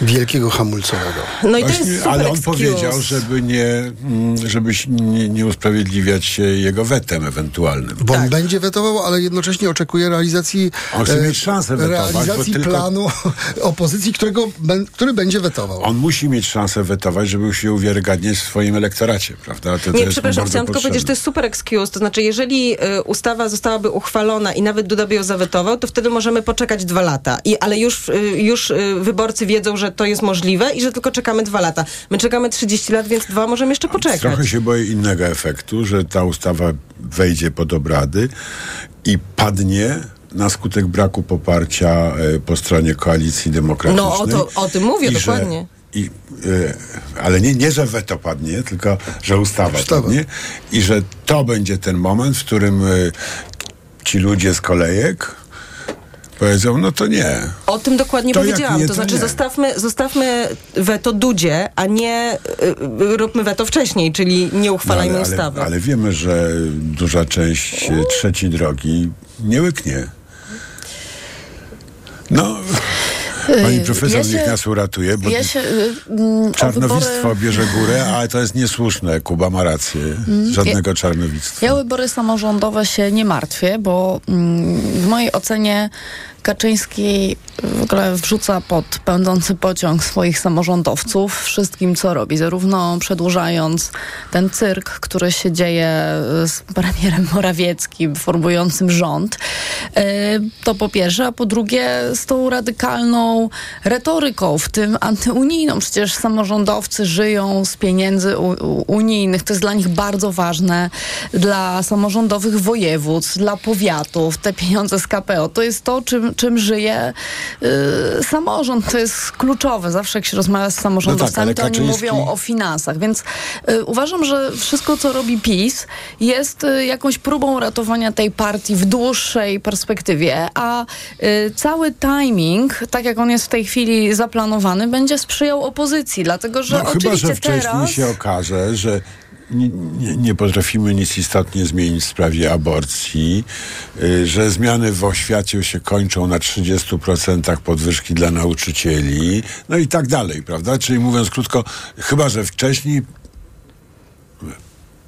Wielkiego hamulcowego. No i to jest super ale on excuse. powiedział, żeby nie, mm, żebyś nie, nie usprawiedliwiać się jego wetem ewentualnym. Bo on będzie wetował, ale jednocześnie oczekuje realizacji, On chce e, mieć szansę wetować, realizacji tylko- planu opozycji, którego, który będzie wetował. On musi mieć szansę wetować, żeby się uwiarygadniać w swoim elektoracie, prawda? To, to Nie, przepraszam, chciałam tylko powiedzieć, że to jest super excuse. To znaczy, jeżeli y, ustawa zostałaby uchwalona i nawet Duda by ją zawetował, to wtedy możemy poczekać dwa lata. I, ale już, y, już y, wyborcy wiedzą, że że to jest możliwe i że tylko czekamy dwa lata. My czekamy 30 lat, więc dwa możemy jeszcze poczekać. Trochę się boję innego efektu, że ta ustawa wejdzie pod obrady i padnie na skutek braku poparcia e, po stronie koalicji demokratycznej. No o, to, o tym mówię I dokładnie. Że, i, e, ale nie, nie, że weto padnie, tylko że ustawa, Ustawa. padnie i że to będzie ten moment, w którym e, ci ludzie z kolejek powiedzą, no to nie. O tym dokładnie To powiedziałam. nie, to to znaczy nie. zostawmy, zostawmy weto Dudzie, a nie y, róbmy weto wcześniej, czyli nie uchwalajmy No, ale, ustawy. ale, ale wiemy, że duża część trzeciej drogi nie łyknie. No, pani Y, profesor ja niech się- nas uratuje, bo Ja się, y, mm, czarnowictwo wybory, bierze górę, ale to jest niesłuszne. Kuba ma rację. Żadnego czarnowictwa. ja wybory samorządowe się nie martwię, bo mm, w mojej ocenie Kaczyński w ogóle wrzuca pod pędzący pociąg swoich samorządowców wszystkim, co robi. Zarówno przedłużając ten cyrk, który się dzieje y, z premierem Morawieckim, formującym rząd, y, to po pierwsze, a po drugie z tą radykalną retoryką, w tym antyunijną. Przecież samorządowcy żyją z pieniędzy unijnych. To jest dla nich bardzo ważne. Dla samorządowych województw, dla powiatów. Te pieniądze z KPO. To jest to, czym, czym żyje y, samorząd. To jest kluczowe. Zawsze jak się rozmawia z samorządowcami, No tak, to oni mówią o finansach. Więc y, uważam, że wszystko, co robi PiS, jest y, jakąś próbą ratowania tej partii w dłuższej perspektywie, a y, cały timing, tak jak on jest w tej chwili zaplanowany, będzie sprzyjał opozycji, dlatego że No, chyba, oczywiście że wcześniej teraz... się okaże, że nie, nie, nie potrafimy nic istotnie zmienić w sprawie aborcji, y, że zmiany w oświacie się kończą na 30% podwyżki dla nauczycieli, no i tak dalej, prawda? Czyli mówiąc krótko, chyba, że wcześniej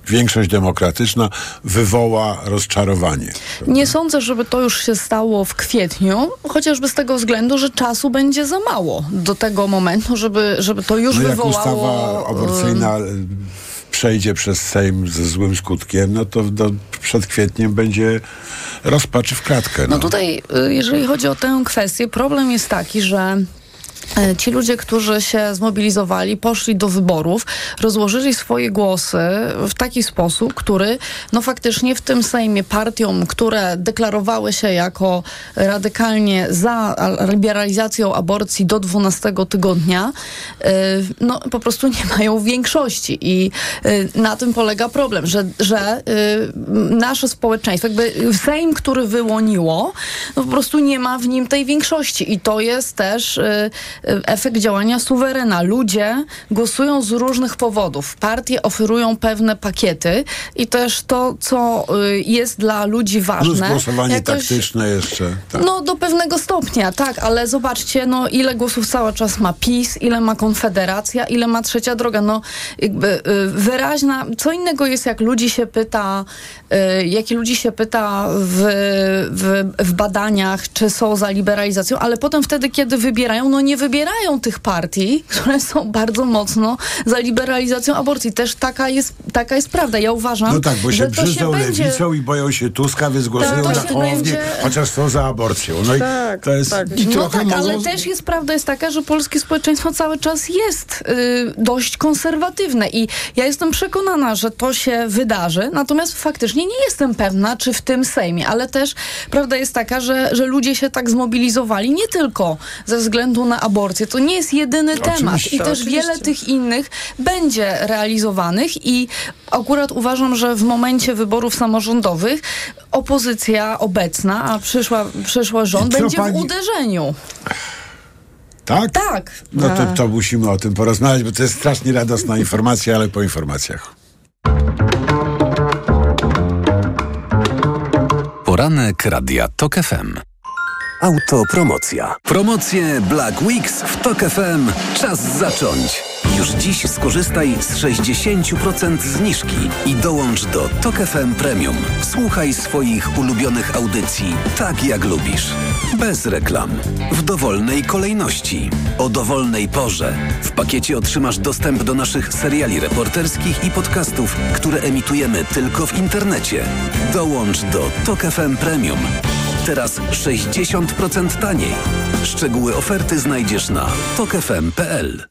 większość demokratyczna wywoła rozczarowanie. Nie sądzę, żeby to już się stało w kwietniu, chociażby z tego względu, że czasu będzie za mało do tego momentu, żeby, żeby to już no jak wywołało... ustawa aborcyjna y, przejdzie przez Sejm ze złym skutkiem, no to do, przed kwietniem będzie rozpacz w kratkę. No tutaj, y, jeżeli chodzi o tę kwestię, problem jest taki, że Ci ludzie, którzy się zmobilizowali, poszli do wyborów, rozłożyli swoje głosy w taki sposób, który no faktycznie w tym Sejmie partiom, które deklarowały się jako radykalnie za liberalizacją aborcji do 12 tygodnia, e, no po prostu nie mają większości. I e, na tym polega problem, że, że e, nasze społeczeństwo, jakby Sejm, który wyłoniło, no po prostu nie ma w nim tej większości. I to jest też e, e, efekt działania suwerena. Ludzie głosują z różnych powodów. Partie oferują pewne pakiety i też to, co e, jest dla ludzi Plus ważne. głosowanie jakoś- taktyczne jeszcze. Tak. no do pewnego stopnia, tak, ale zobaczcie, no ile głosów cały czas ma PiS, ile ma Konfederacja, ile ma Trzecia Droga, no jakby y, wyraźna, co innego jest jak ludzi się pyta, y, jak ludzi się pyta w, w, w badaniach, czy są za liberalizacją, ale potem wtedy, kiedy wybierają, no nie wybierają tych partii, które są bardzo mocno za liberalizacją aborcji. Też taka jest, taka jest prawda. Ja uważam, No tak, bo się że to brzydzą się będzie... lewicą i boją się Tuska, więc głosują to na się Hołownię, będzie- chociaż są za aborcją. No i to jest... I No trochę tak, ale mogą- też jest prawda jest taka, że polskie społeczeństwo cały czas jest y, dość konserwatywne i ja jestem przekonana, że to się wydarzy, natomiast faktycznie nie jestem pewna, czy w tym Sejmie, ale też prawda jest taka, że, że ludzie się tak zmobilizowali nie tylko ze względu na aborcję. To nie jest jedyny temat Oczywiście. i też Oczywiście. wiele tych innych będzie realizowanych i akurat uważam, że w momencie wyborów samorządowych opozycja obecna, a przyszła, przyszła rząd, będzie pani- w uderzeniu. Tak? Tak. No to, to musimy o tym porozmawiać, bo to jest strasznie radosna informacja, ale po informacjach. Poranek Radia TOK FM. Autopromocja. Promocje Black Weeks w TOK FM. Czas zacząć. Już dziś skorzystaj z 60% zniżki i dołącz do TOK FM Premium. Słuchaj swoich ulubionych audycji tak jak lubisz. Bez reklam. W dowolnej kolejności. O dowolnej porze. W pakiecie otrzymasz dostęp do naszych seriali reporterskich i podcastów, które emitujemy tylko w internecie. Dołącz do TOK FM Premium. Teraz 60% taniej. Szczegóły oferty znajdziesz na tokefm.pl.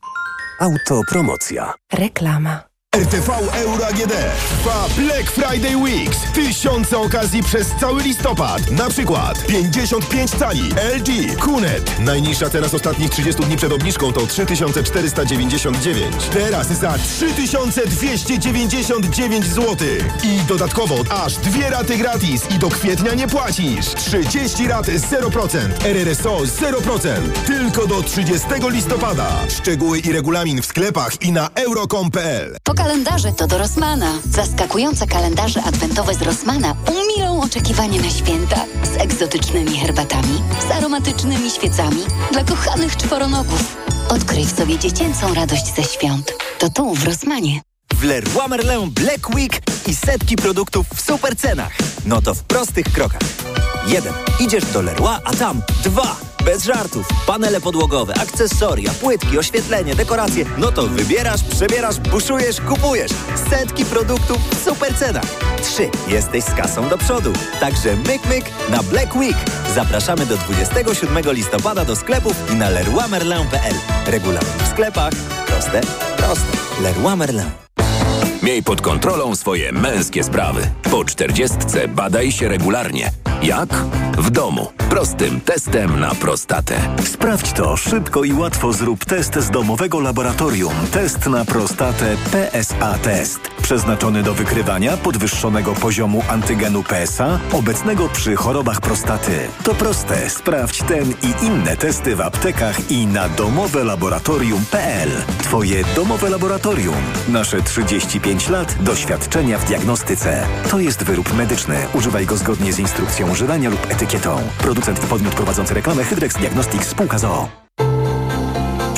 Autopromocja. Reklama. RTV Euro AGD trwa Black Friday Weeks. Tysiące okazji przez cały listopad. Na przykład 55 cali LG Kunet. Najniższa teraz ostatnich 30 dni przed obniżką to 3499. Teraz za 3299 zł. I dodatkowo aż dwie raty gratis i do kwietnia nie płacisz. 30 rat 0%. RRSO 0%. Tylko do 30 listopada. Szczegóły i regulamin w sklepach i na euro.com.pl. Kalendarze to do Rossmana. Zaskakujące kalendarze adwentowe z Rossmana umilą oczekiwanie na święta z egzotycznymi herbatami, z aromatycznymi świecami dla kochanych czworonogów. Odkryj w sobie dziecięcą radość ze świąt. To tu w Rossmanie. W Leroy Merlin Black Week i setki produktów w super cenach. No to w prostych krokach. Jeden. Idziesz do Leroy, a tam dwa. Bez żartów. Panele podłogowe, akcesoria, płytki, oświetlenie, dekoracje. No to wybierasz, przebierasz, buszujesz, kupujesz. Setki produktów w super cenach. Trzy. Jesteś z kasą do przodu. Także myk, myk na Black Week. Zapraszamy do 27 listopada do sklepów i na leroymerlin.pl. Regulamin w sklepach. Proste, proste. Leroy Merlin. Miej pod kontrolą swoje męskie sprawy. Po czterdziestce badaj się regularnie. Jak? W domu. Prostym testem na prostatę. Sprawdź to szybko i łatwo. Zrób test z domowego laboratorium. Test na prostatę PSA Test. Przeznaczony do wykrywania podwyższonego poziomu antygenu PSA obecnego przy chorobach prostaty. To proste. Sprawdź ten i inne testy w aptekach i na domowelaboratorium.pl. Twoje domowe laboratorium. Nasze 35 lat doświadczenia w diagnostyce. To jest wyrób medyczny. Używaj go zgodnie z instrukcją używania lub etykietą. Producent i podmiot prowadzący reklamę Hydrex Diagnostics Spółka ZOO.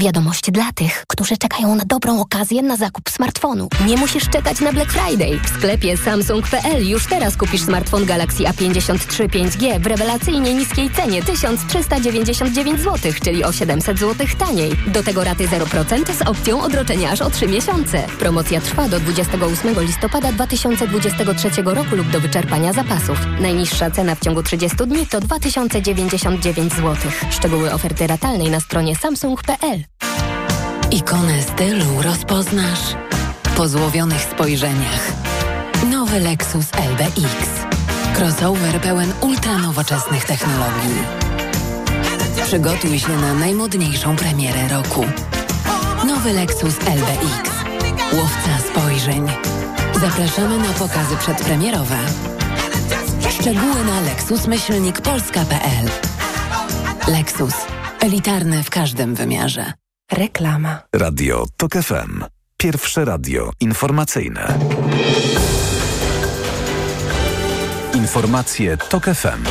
Wiadomość dla tych, którzy czekają na dobrą okazję na zakup smartfonu. Nie musisz czekać na Black Friday. W sklepie Samsung.pl już teraz kupisz smartfon Galaxy A53 5G w rewelacyjnie niskiej cenie 1399 zł, czyli o 700 zł taniej. Do tego raty 0% z opcją odroczenia aż o 3 miesiące. Promocja trwa do 28 listopada 2023 roku lub do wyczerpania zapasów. Najniższa cena w ciągu 30 dni to 2099 zł. Szczegóły oferty ratalnej na stronie samsung.pl. Ikonę stylu rozpoznasz po złowionych spojrzeniach. Nowy Lexus LBX. Crossover pełen ultranowoczesnych technologii. Przygotuj się na najmodniejszą premierę roku. Nowy Lexus LBX. Łowca spojrzeń. Zapraszamy na pokazy przedpremierowe. Szczegóły na lexusmyślnikpolska.pl Lexus. Elitarny w każdym wymiarze. Reklama. Radio TOK FM. Pierwsze radio informacyjne. Informacje TOK FM.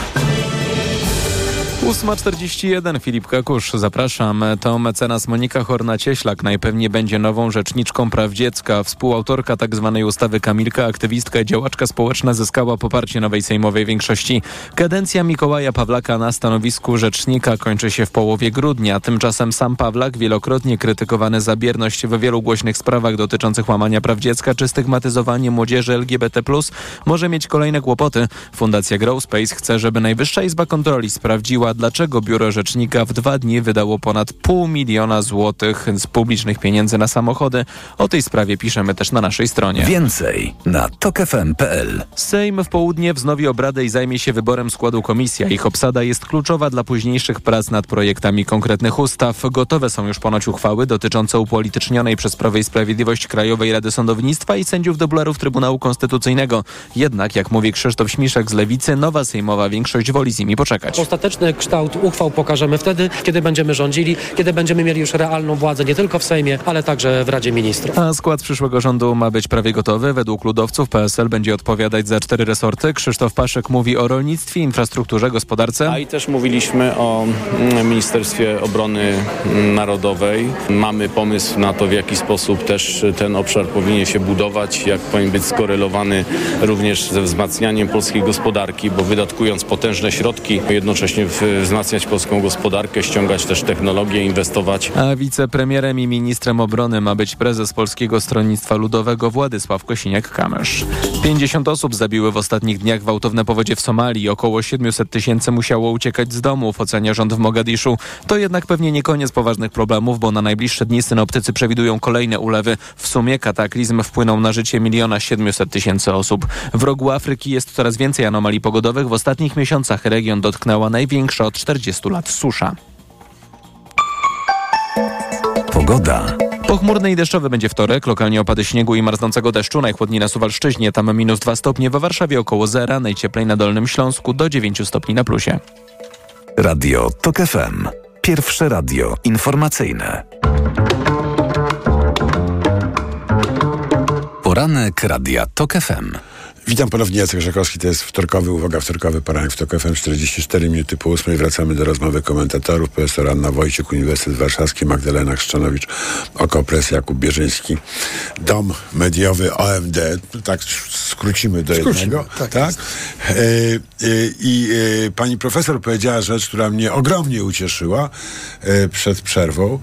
8.41 Filip Kakusz, zapraszam. To mecenas Monika Horna-Cieślak najpewniej będzie nową rzeczniczką praw dziecka. Współautorka tzw. Tak ustawy Kamilka, aktywistka i działaczka społeczna zyskała poparcie nowej sejmowej większości. Kadencja Mikołaja Pawlaka na stanowisku rzecznika kończy się w połowie grudnia. Tymczasem sam Pawlak, wielokrotnie krytykowany za bierność w wielu głośnych sprawach dotyczących łamania praw dziecka czy stygmatyzowanie młodzieży LGBT+, może mieć kolejne kłopoty. Fundacja Growspace chce, żeby Najwyższa Izba Kontroli sprawdziła, dlaczego Biuro Rzecznika w dwa dni wydało ponad pół miliona złotych z publicznych pieniędzy na samochody. O tej sprawie piszemy też na naszej stronie. Więcej na tokefm.pl Sejm w południe wznowi obradę i zajmie się wyborem składu komisji. Ich obsada jest kluczowa dla późniejszych prac nad projektami konkretnych ustaw. Gotowe są już ponoć uchwały dotyczące upolitycznionej przez Prawo i Sprawiedliwość Krajowej Rady Sądownictwa i sędziów dublerów Trybunału Konstytucyjnego. Jednak, jak mówi Krzysztof Śmiszek z Lewicy, nowa sejmowa większość woli z nimi poczekać. Ostateczny kształt uchwał pokażemy wtedy, kiedy będziemy rządzili, kiedy będziemy mieli już realną władzę nie tylko w Sejmie, ale także w Radzie Ministrów. A skład przyszłego rządu ma być prawie gotowy. Według ludowców PSL będzie odpowiadać za cztery resorty. Krzysztof Paszek mówi o rolnictwie, infrastrukturze, gospodarce. A i też mówiliśmy o mm, Ministerstwie Obrony Narodowej. Mamy pomysł na to, w jaki sposób też ten obszar powinien się budować, jak powinien być skorelowany również ze wzmacnianiem polskiej gospodarki, bo wydatkując potężne środki, jednocześnie wzmacniać polską gospodarkę, ściągać też technologię, inwestować. A wicepremierem i ministrem obrony ma być prezes Polskiego Stronnictwa Ludowego Władysław Kosiniak-Kamysz. 50 osób zabiły w ostatnich dniach gwałtowne powodzie w Somalii. Około 700 tysięcy musiało uciekać z domów, ocenia rząd w Mogadiszu. To jednak pewnie nie koniec poważnych problemów, bo na najbliższe dni synoptycy przewidują kolejne ulewy. W sumie kataklizm wpłynął na życie miliona 700 tysięcy osób. W rogu Afryki jest coraz więcej anomalii pogodowych. W ostatnich miesiącach region dotknęła największa od 40 lat susza. Pogoda. Pochmurny i deszczowy będzie wtorek, lokalnie opady śniegu i marznącego deszczu, najchłodniej na Suwalszczyźnie, tam minus 2 stopnie, we Warszawie około zera, najcieplej na Dolnym Śląsku do 9 stopni na plusie. Radio TOK FM. Pierwsze radio informacyjne. Poranek Radia TOK FM. Witam ponownie, Jacek Żakowski, to jest wtorkowy, uwaga, wtorkowy poranek w TOK FM, 44 minuty po 8. Wracamy do rozmowy komentatorów, profesor Anna Wojciuk, Uniwersytet Warszawski, Magdalena Chrzczanowicz, Okopres, Jakub Bierzyński, Dom Mediowy OMD, tak skrócimy do Skrócimy, jednego. tak tak? E, e, I e, pani profesor powiedziała rzecz, która mnie ogromnie ucieszyła e, przed przerwą,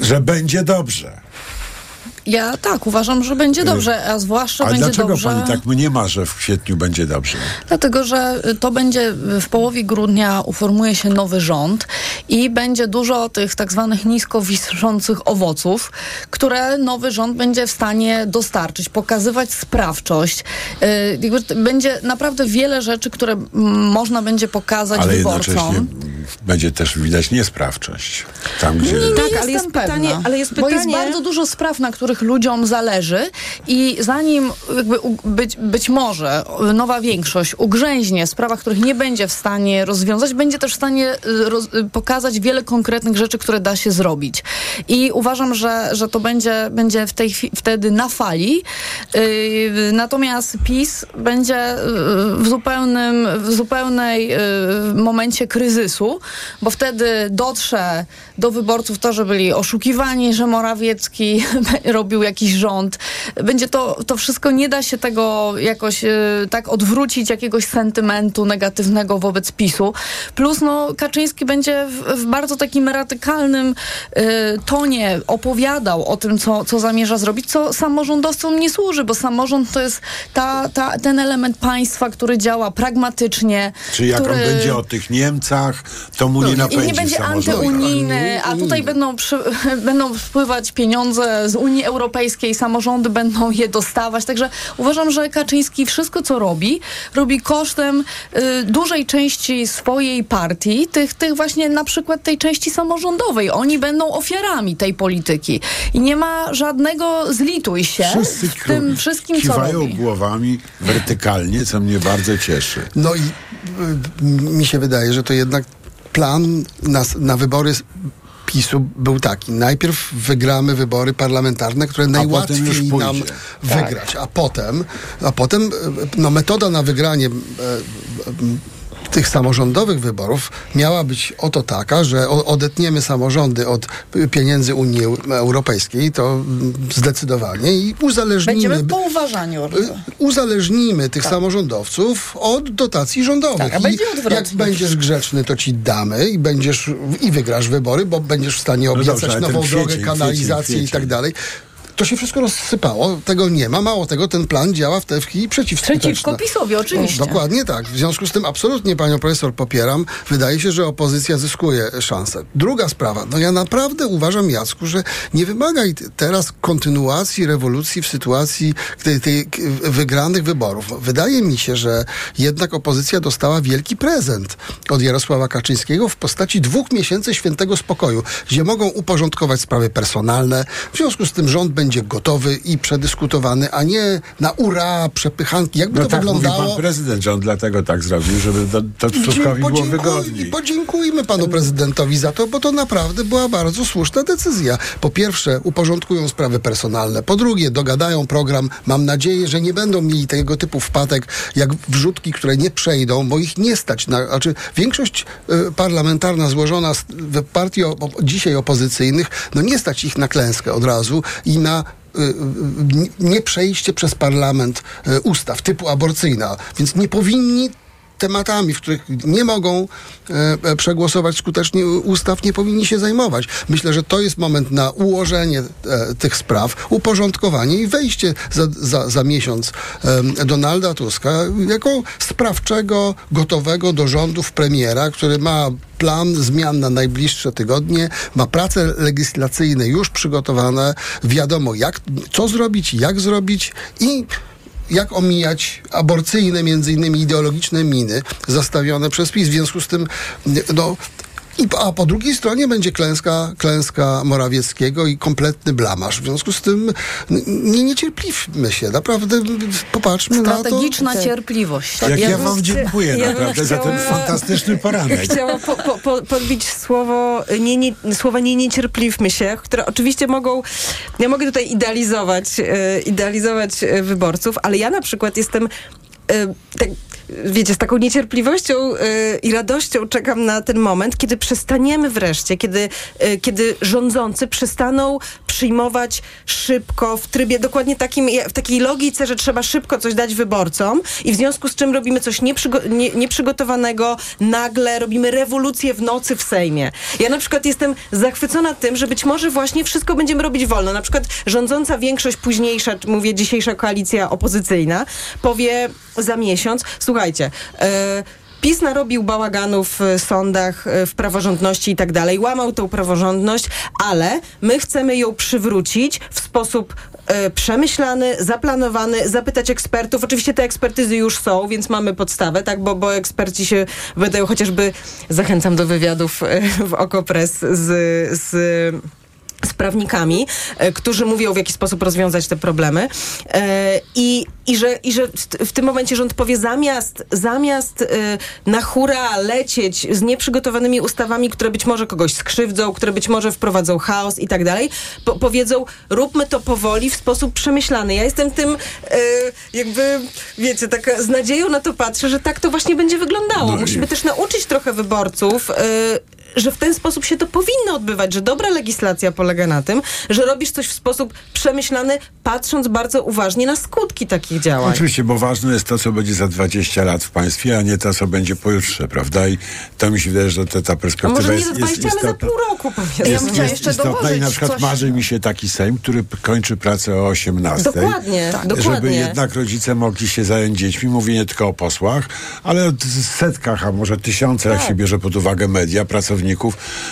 że będzie dobrze. Ja tak, uważam, że będzie dobrze, a zwłaszcza A będzie dlaczego dobrze. pani tak mnie ma, że w kwietniu będzie dobrze? Dlatego, że to będzie w połowie grudnia uformuje się nowy rząd i będzie dużo tych tak zwanych nisko wiszących owoców, które nowy rząd będzie w stanie dostarczyć, pokazywać sprawczość. Jakby będzie naprawdę wiele rzeczy, które można będzie pokazać Ale wyborcom. jednocześnie będzie też widać niesprawczość. Tam, gdzie... Nie, nie Tak, tak, ale jestem jest pytanie- pewna, ale jest Bo jest pytanie- bardzo dużo spraw, na których ludziom zależy i zanim jakby być, być może nowa większość ugrzęźnie w sprawach, których nie będzie w stanie rozwiązać, będzie też w stanie y, roz, y, pokazać wiele konkretnych rzeczy, które da się zrobić. I uważam, że, że to będzie, będzie w tej chwi- wtedy na fali. Yy, natomiast PiS będzie yy, w zupełnym, w zupełnej yy, momencie kryzysu, bo wtedy dotrze do wyborców to, że byli oszukiwani, że Morawiecki robił jakiś rząd. Będzie to, to wszystko, nie da się tego jakoś yy, tak odwrócić, jakiegoś sentymentu negatywnego wobec PiSu. Plus no, Kaczyński będzie w, w bardzo takim radykalnym yy, tonie opowiadał o tym, co, co zamierza zrobić, co samorządowcom nie służy, bo samorząd to jest ta, ta, ten element państwa, który działa pragmatycznie. Czyli jak który... on będzie o tych Niemcach, to mu nie I napędzi nie będzie antyunijny, a tutaj będą, przy, będą wpływać pieniądze z Unii Europejskiej, samorządy będą je dostawać. Także uważam, że Kaczyński wszystko, co robi, robi kosztem y, dużej części swojej partii, tych, tych właśnie na przykład tej części samorządowej. Oni będą ofiarami tej polityki. I nie ma żadnego zlituj się Wszyscy w tym wszystkim, co robi. głowami wertykalnie, co mnie bardzo cieszy. No i y, mi się wydaje, że to jednak plan na, na wybory PiSu był taki. Najpierw wygramy wybory parlamentarne, które już najłatwiej nam Tak. wygrać, a potem, a potem y, no, metoda na wygranie y, y, tych samorządowych wyborów miała być oto taka, że odetniemy samorządy od y, pieniędzy Unii Eu- Europejskiej, to mm, zdecydowanie i uzależnimy Będziemy po uważaniu. uzależnimy tych samorządowców od dotacji rządowych. Tak, będzie jak będziesz grzeczny, to ci damy i będziesz i wygrasz wybory, bo będziesz w stanie No obiecać dobrze, ale ten nową kwiecień, drogę, kanalizację kwiecień, i tak dalej. To się wszystko rozsypało, tego nie ma. Mało tego, ten plan działa w tej chwili przeciwskuteczny. Przeciwko PiSowi, oczywiście. No, dokładnie tak. W związku z tym absolutnie panią profesor popieram. Wydaje się, że opozycja zyskuje szansę. Druga sprawa. No ja naprawdę uważam, Jacku, że nie wymagaj teraz kontynuacji rewolucji w sytuacji tej, tej wygranych wyborów. Wydaje mi się, że jednak opozycja dostała wielki prezent od Jarosława Kaczyńskiego w postaci dwóch miesięcy świętego spokoju, gdzie mogą uporządkować sprawy personalne. W związku z tym rząd będzie będzie gotowy i przedyskutowany, a nie na ura, przepychanki. Jakby No to tak wyglądało... mówi pan prezydent, że on dlatego tak zrobił, żeby to, to Tuskowi było wygodniej. Podziękujmy panu prezydentowi za to, bo to naprawdę była bardzo słuszna decyzja. Po pierwsze, uporządkują sprawy personalne. Po drugie, dogadają program. Mam nadzieję, że nie będą mieli tego typu wpadek, jak wrzutki, które nie przejdą, bo ich nie stać. Na, znaczy, większość y, parlamentarna złożona z w partii o, o, dzisiaj opozycyjnych, no nie stać ich na klęskę od razu i na nie- nie przejście przez parlament y, ustaw typu aborcyjna, więc nie powinni tematami, w których nie mogą e, e, przegłosować skutecznie ustaw, nie powinni się zajmować. Myślę, że to jest moment na ułożenie e, tych spraw, uporządkowanie i wejście za, za, za miesiąc e, Donalda Tuska jako sprawczego, gotowego do rządów premiera, który ma plan zmian na najbliższe tygodnie, ma prace legislacyjne już przygotowane, wiadomo jak, co zrobić, jak zrobić i jak omijać aborcyjne, między innymi ideologiczne miny zastawione przez PiS. W związku z tym, no, i, a po drugiej stronie będzie klęska, klęska Morawieckiego i kompletny blamaż. W związku z tym nie niecierpliwmy się. Naprawdę popatrzmy na to. Strategiczna cierpliwość. Jak ja, Ja wam chcia- dziękuję ja naprawdę za ten chciała- fantastyczny poranek. Chciałam po, po, po, podbić słowo, nie, nie, słowa nie niecierpliwmy się, które oczywiście mogą, ja mogę tutaj idealizować, e, idealizować e, wyborców, ale ja na przykład jestem e, tak, wiecie, z taką niecierpliwością e, i radością czekam na ten moment, kiedy przestaniemy wreszcie, kiedy, e, kiedy rządzący przestaną przyjmować szybko, w trybie dokładnie takim, w takiej logice, że trzeba szybko coś dać wyborcom i w związku z czym robimy coś nieprzygo- nie, nieprzygotowanego, nagle robimy rewolucję w nocy w Sejmie. Ja na przykład jestem zachwycona tym, że być może właśnie wszystko będziemy robić wolno. Na przykład rządząca większość późniejsza, mówię dzisiejsza koalicja opozycyjna, powie za miesiąc, słuchajcie, e, PiS narobił bałaganu w sądach, e, w praworządności i tak dalej, łamał tą praworządność, ale my chcemy ją przywrócić w sposób e, przemyślany, zaplanowany, zapytać ekspertów. Oczywiście te ekspertyzy już są, więc mamy podstawę, tak, bo, bo eksperci się wydają chociażby, zachęcam do wywiadów w Okopres z, z z prawnikami, e, którzy mówią, w jaki sposób rozwiązać te problemy. E, I, i, że, i że w, tym momencie rząd powie, zamiast, zamiast e, na hura lecieć z nieprzygotowanymi ustawami, które być może kogoś skrzywdzą, które być może wprowadzą chaos i tak dalej, po, powiedzą, róbmy to powoli, w sposób przemyślany. Ja jestem tym jakby, wiecie, tak z nadzieją na to patrzę, że tak to właśnie będzie wyglądało. No Musimy też nauczyć trochę wyborców, że w ten sposób się to powinno odbywać, że dobra legislacja polega na tym, że robisz coś w sposób przemyślany, patrząc bardzo uważnie na skutki takich działań. Oczywiście, bo ważne jest to, co będzie za 20 lat w państwie, a nie to, co będzie pojutrze, prawda? I to mi się wydaje, że to, ta A perspektywa może nie jest, za jest 20, ale za pół roku powiedzmy. Jest, jest istotna i na przykład marzy mi się taki Sejm, który kończy pracę o 18. Dokładnie, tak. Żeby dokładnie. jednak rodzice mogli się zająć dziećmi. Mówię nie tylko o posłach, ale o setkach, a może tysiące, jak Tak. się bierze pod uwagę media, pracowników,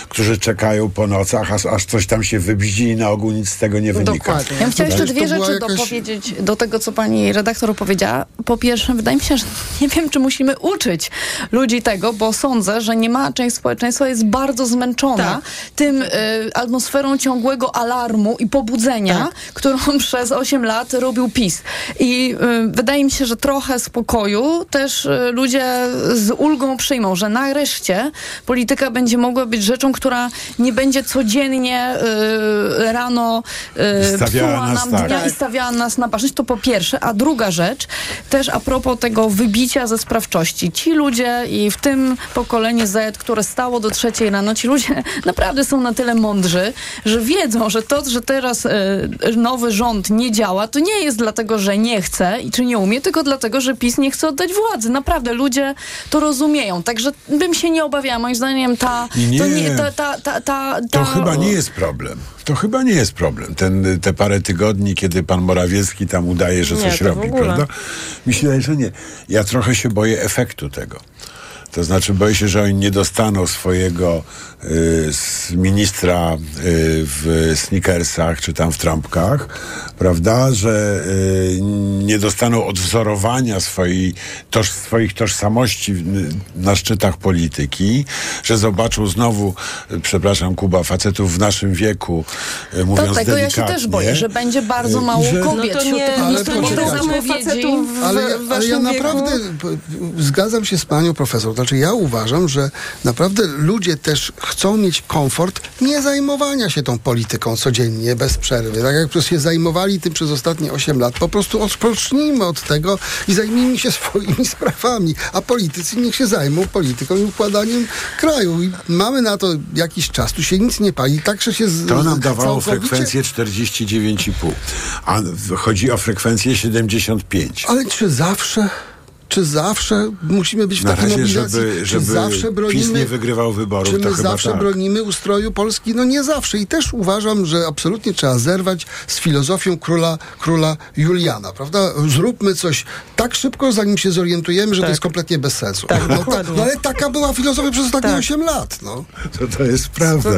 którzy czekają po nocach, aż, aż coś tam się wybździ i na ogół nic z tego nie wynika. Ja bym chciała jeszcze To dwie rzeczy jakaś- dopowiedzieć do tego, co pani redaktor opowiedziała. Po pierwsze, wydaje mi się, że nie wiem, czy musimy uczyć ludzi tego, bo sądzę, że nie ma część społeczeństwa jest bardzo zmęczona tym y, atmosferą ciągłego alarmu i pobudzenia, którą przez 8 lat robił PiS. I y, wydaje mi się, że trochę spokoju też y, ludzie z ulgą przyjmą, że nareszcie polityka będzie mogła być rzeczą, która nie będzie codziennie y, rano y, psuła nam tak. dnia i stawiała nas na baczność, to po pierwsze. A druga rzecz, też a propos tego wybicia ze sprawczości. Ci ludzie i w tym pokolenie Z, które stało do trzeciej rano, ci ludzie naprawdę są na tyle mądrzy, że wiedzą, że to, że teraz y, nowy rząd nie działa, to nie jest dlatego, że nie chce i czy nie umie, tylko dlatego, że PiS nie chce oddać władzy. Naprawdę ludzie to rozumieją. Także bym się nie obawiała. Moim zdaniem ta... Nie. To, nie, ta, ta, ta, ta, To chyba nie jest problem. To chyba nie jest problem. Ten, te parę tygodni, kiedy pan Morawiecki tam udaje, że coś robi, prawda? Mi się wydaje, że nie. Ja trochę się boję efektu tego. To znaczy boję się, że oni nie dostaną swojego y, ministra y, w sneakersach czy tam w trampkach, prawda? Że y, nie dostaną odwzorowania swojej, toż, swoich tożsamości na szczytach polityki, że zobaczą znowu, y, przepraszam Kuba, facetów w naszym wieku, y, mówiąc To tego ja się delikatnie, też boję, że będzie bardzo y, mało że- kobiet No to wśród nie- tych nie ministrów rozumiem zapowiedzi. facetów w- ale, w ale ja naprawdę p- zgadzam się z panią profesor. Znaczy ja uważam, że naprawdę ludzie też chcą mieć komfort nie zajmowania się tą polityką codziennie, bez przerwy. Tak jak się zajmowali tym przez ostatnie 8 lat. Po prostu odpocznijmy od tego i zajmijmy się swoimi sprawami. A politycy niech się zajmą polityką i układaniem kraju. I mamy na to jakiś czas. Tu się nic nie pali. Także się z, To nam dawało całkowicie- frekwencję 49,5, a chodzi o frekwencję 75. Ale czy zawsze, czy zawsze musimy być w Na takiej razie, mobilizacji? żeby, czy żeby zawsze PiS bronimy, nie wygrywał wyborów, czy to my chyba zawsze tak. bronimy ustroju Polski? No nie zawsze. I też uważam, że absolutnie trzeba zerwać z filozofią króla, króla Juliana, prawda? Zróbmy coś tak szybko, zanim się zorientujemy, że to jest kompletnie bez sensu. Tak, no, ta, no ale taka była filozofia przez ostatnie Tak. 8 lat. No. To, to jest prawda.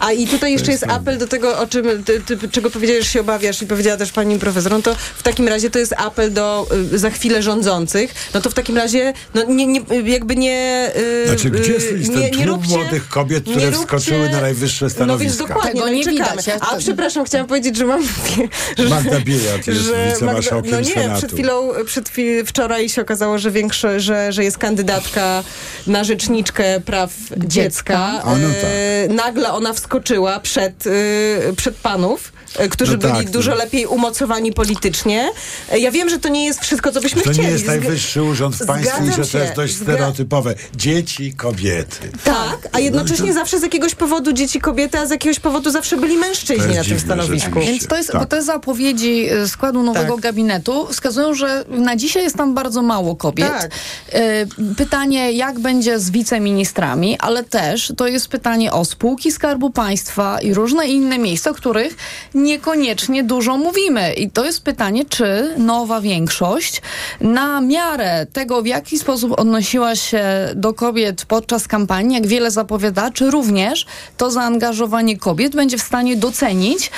A i tutaj jeszcze jest apel do tego, o czym ty, ty, czego powiedziałeś, że się obawiasz i powiedziała też pani profesor. No to w takim razie to jest apel do y, za chwilę rządzących. No to w takim razie no nie, nie, jakby nie... y, Znaczy, gdzie jest y, ten tłum młodych kobiet, które nie róbcie- wskoczyły na najwyższe No więc stanowiska? dokładnie, Tego no nie czekamy. widać. Ja A to- przepraszam, chciałam powiedzieć, że mam... Że, Magda Biejat jest że wicemarszałkiem No nie, Senatu. przed chwilą, przed chwil, wczoraj się okazało, że większość, że, że jest kandydatka na rzeczniczkę praw dziecka. A, no tak. E, nagle ona wskoczyła przed, e, przed panów, którzy No byli tak, dużo no. lepiej umocowani politycznie. E, Ja wiem, że to nie jest wszystko, co byśmy To chcieli. nie jest najwyższy urząd w państwie i że to jest dość stereotypowe. Dzieci, kobiety. Tak, a jednocześnie zawsze z jakiegoś powodu dzieci kobiety, a z jakiegoś powodu zawsze byli mężczyźni To na tym stanowisku. Więc to jest, Tak. bo te zapowiedzi y, składu nowego Tak. gabinetu wskazują, że na dzisiaj jest tam bardzo mało kobiet. Tak. Pytanie, jak będzie z wiceministrami, ale też to jest pytanie o spółki Skarbu Państwa i różne inne miejsca, o których niekoniecznie dużo mówimy. I to jest pytanie, czy nowa większość na miarę tego, w jaki sposób odnosiła się do kobiet podczas kampanii, jak wiele zapowiada, czy również to zaangażowanie kobiet będzie w stanie docenić,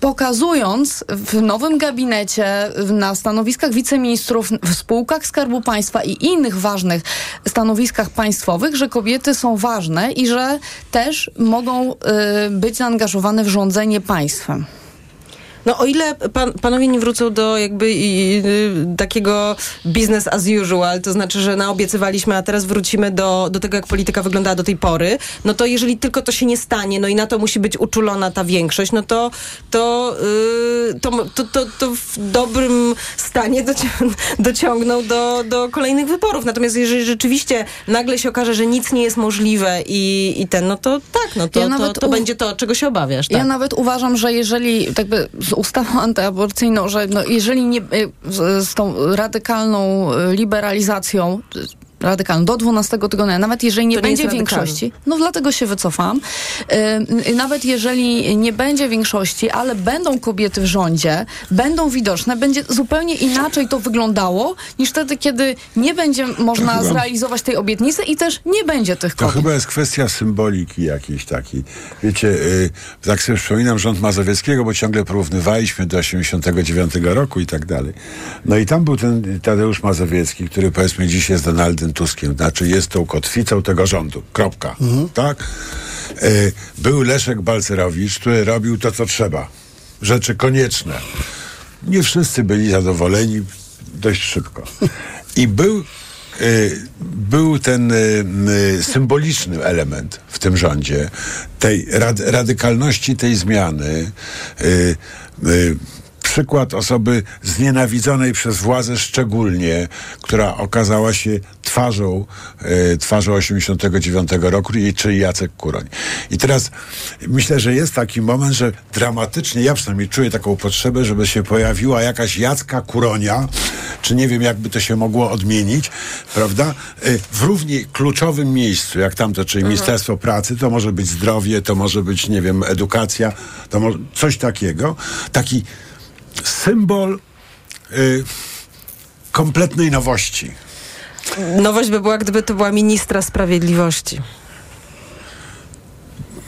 pokazując w nowym gabinecie, na stanowiskach wiceministrów, w spółkach Skarbu Państwa i innych ważnych stanowiskach państwowych, że kobiety są ważne i że też mogą y, być zaangażowane w rządzenie państwem. No o ile pan, panowie nie wrócą do jakby i, y, takiego business as usual, to znaczy, że naobiecywaliśmy, a teraz wrócimy do, do tego, jak polityka wyglądała do tej pory, no to jeżeli tylko to się nie stanie, no i na to musi być uczulona ta większość, no to to, y, to, to, to, to w dobrym stanie docią- dociągną do, do kolejnych wyborów. Natomiast jeżeli rzeczywiście nagle się okaże, że nic nie jest możliwe i, i ten, no to tak, no to, Ja to, to u- będzie to, czego się obawiasz. Tak? Ja nawet uważam, że jeżeli tak by ustawą antyaborcyjną, że no jeżeli nie, y, z, z tą radykalną y, liberalizacją radykalną, do 12 tygodnia, nawet jeżeli nie To nie będzie większości, no dlatego się wycofam, y, y, nawet jeżeli nie będzie większości, ale będą kobiety w rządzie, będą widoczne, będzie zupełnie inaczej to wyglądało, niż wtedy, kiedy nie będzie można chyba- zrealizować tej obietnicy i też nie będzie tych To kobiet. chyba jest kwestia symboliki jakiejś takiej. Wiecie, y, tak sobie przypominam rząd Mazowieckiego, bo ciągle porównywaliśmy do 89 roku i tak dalej. No i tam był ten Tadeusz Mazowiecki, który powiedzmy dziś jest Donaldem Tuskiem, znaczy jest tą kotwicą tego rządu. Kropka. Tak? Y, był Leszek Balcerowicz, który robił to, co trzeba. Rzeczy konieczne. Nie wszyscy byli zadowoleni dość szybko. I był y, był ten y, symboliczny element w tym rządzie, tej rad, radykalności tej zmiany. Przykład osoby znienawidzonej przez władzę szczególnie, która okazała się twarzą, y, twarzą 89 roku, i- czyli Jacek Kuroń. I teraz myślę, że jest taki moment, że dramatycznie, ja przynajmniej czuję taką potrzebę, żeby się pojawiła jakaś Jacka Kuronia, czy nie wiem, jakby to się mogło odmienić, prawda? Y, W równie kluczowym miejscu, jak tamto, czyli Ministerstwo Pracy, to może być zdrowie, to może być, nie wiem, edukacja, to może coś takiego. Taki symbol y, kompletnej nowości. Nowość by była, gdyby to była ministra sprawiedliwości.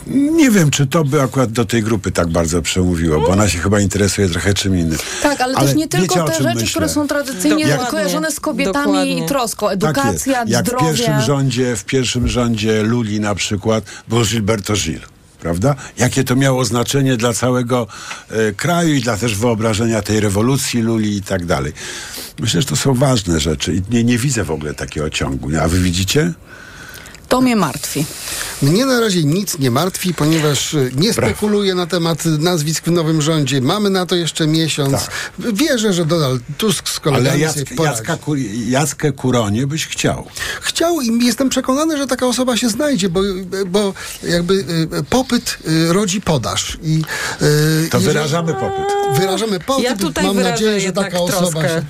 Nie wiem, czy to by akurat do tej grupy tak bardzo przemówiło, bo ona się chyba interesuje trochę czym innym. Tak, ale, Ale też nie wiecie, tylko te rzeczy, myślę? które są tradycyjnie Jak- kojarzone z kobietami Dokładnie. i troską. Tak Edukacja, jest. Jak zdrowie. w pierwszym rządzie, w pierwszym rządzie Luli na przykład był Gilberto Gil. Prawda? Jakie to miało znaczenie dla całego e, kraju i dla też wyobrażenia tej rewolucji Luli i tak dalej. Myślę, że to są ważne rzeczy i nie, nie widzę w ogóle takiego ciągu. A wy widzicie? To mnie martwi. Mnie na razie nic nie martwi, ponieważ y, nie spekuluję na temat nazwisk w nowym rządzie. Mamy na to jeszcze miesiąc. Wierzę, że Donald Tusk z kolegami Tak. Ale Jack. Jacka, Jackę Kuronie byś chciał. Chciał i jestem przekonany, że taka osoba się znajdzie, bo, bo jakby y, popyt y, rodzi podaż. I, To jeżeli- wyrażamy popyt. Wyrażamy popyt. Ja tutaj Mam nadzieję, że taka osoba troskę. się.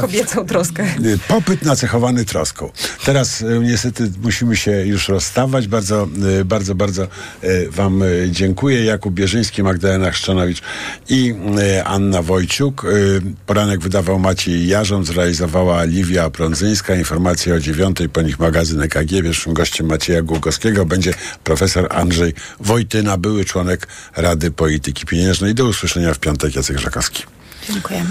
Kobiecą troskę. Popyt nacechowany troską. Teraz y, niestety musimy się już rozstawać. Bardzo, y, bardzo, bardzo y, Wam dziękuję. Jakub Bierzyński, Magdalena Chrzczanowicz i Anna Wojciuk. Poranek wydawał Maciej Jarząb, zrealizowała Liwia Prądzyńska. Informacje o dziewiątej, po nich magazyn EKG. Pierwszym gościem Macieja Głogowskiego będzie profesor Andrzej Wojtyna, były członek Rady Polityki Pieniężnej. Do usłyszenia w piątek. Jacek Żakowski. Dziękujemy.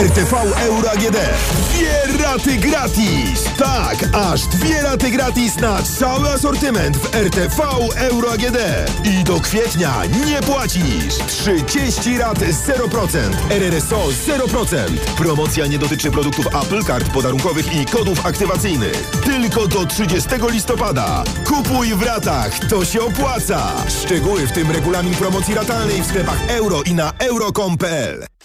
RTV Euro AGD. Dwie raty gratis! Tak, aż dwie raty gratis na cały asortyment w RTV Euro AGD. I do kwietnia nie płacisz. 30 rat 0%. RRSO 0%. Promocja nie dotyczy produktów Apple, kart podarunkowych i kodów aktywacyjnych. Tylko do 30 listopada. Kupuj w ratach, to się opłaca. Szczegóły w tym regulamin promocji ratalnej w sklepach euro i na euro.com.pl.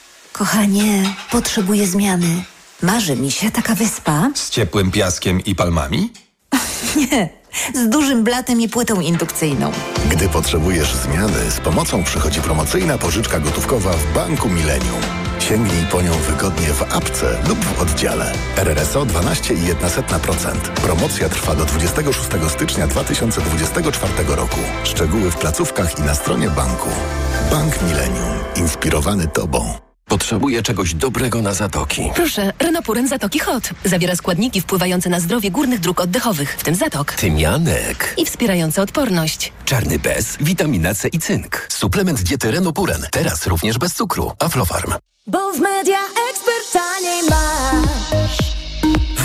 Kochanie, potrzebuję zmiany. Marzy mi się taka wyspa. Z ciepłym piaskiem i palmami? Nie, z dużym blatem i płytą indukcyjną. Gdy potrzebujesz zmiany, z pomocą przychodzi promocyjna pożyczka gotówkowa w Banku Millennium. Sięgnij po nią wygodnie w apce lub w oddziale. RRSO 12,1%. Promocja trwa do 26 stycznia 2024 roku. Szczegóły w placówkach i na stronie banku. Bank Millennium. Inspirowany Tobą. Potrzebuję czegoś dobrego na zatoki. Proszę, Renopuren Zatoki Hot. Zawiera składniki wpływające na zdrowie górnych dróg oddechowych, w tym zatok. Tymianek. I wspierające odporność. Czarny bez, witamina C i cynk. Suplement diety Renopuren. Teraz również bez cukru. Aflofarm. Bo w Media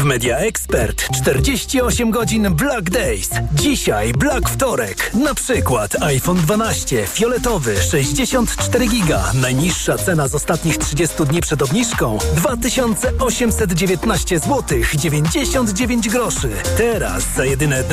Media Expert 48 godzin Black Days. Dzisiaj Black Wtorek. Na przykład iPhone 12 fioletowy 64 giga. Najniższa cena z ostatnich 30 dni przed obniżką 2819 zł 99 groszy. Teraz za jedyne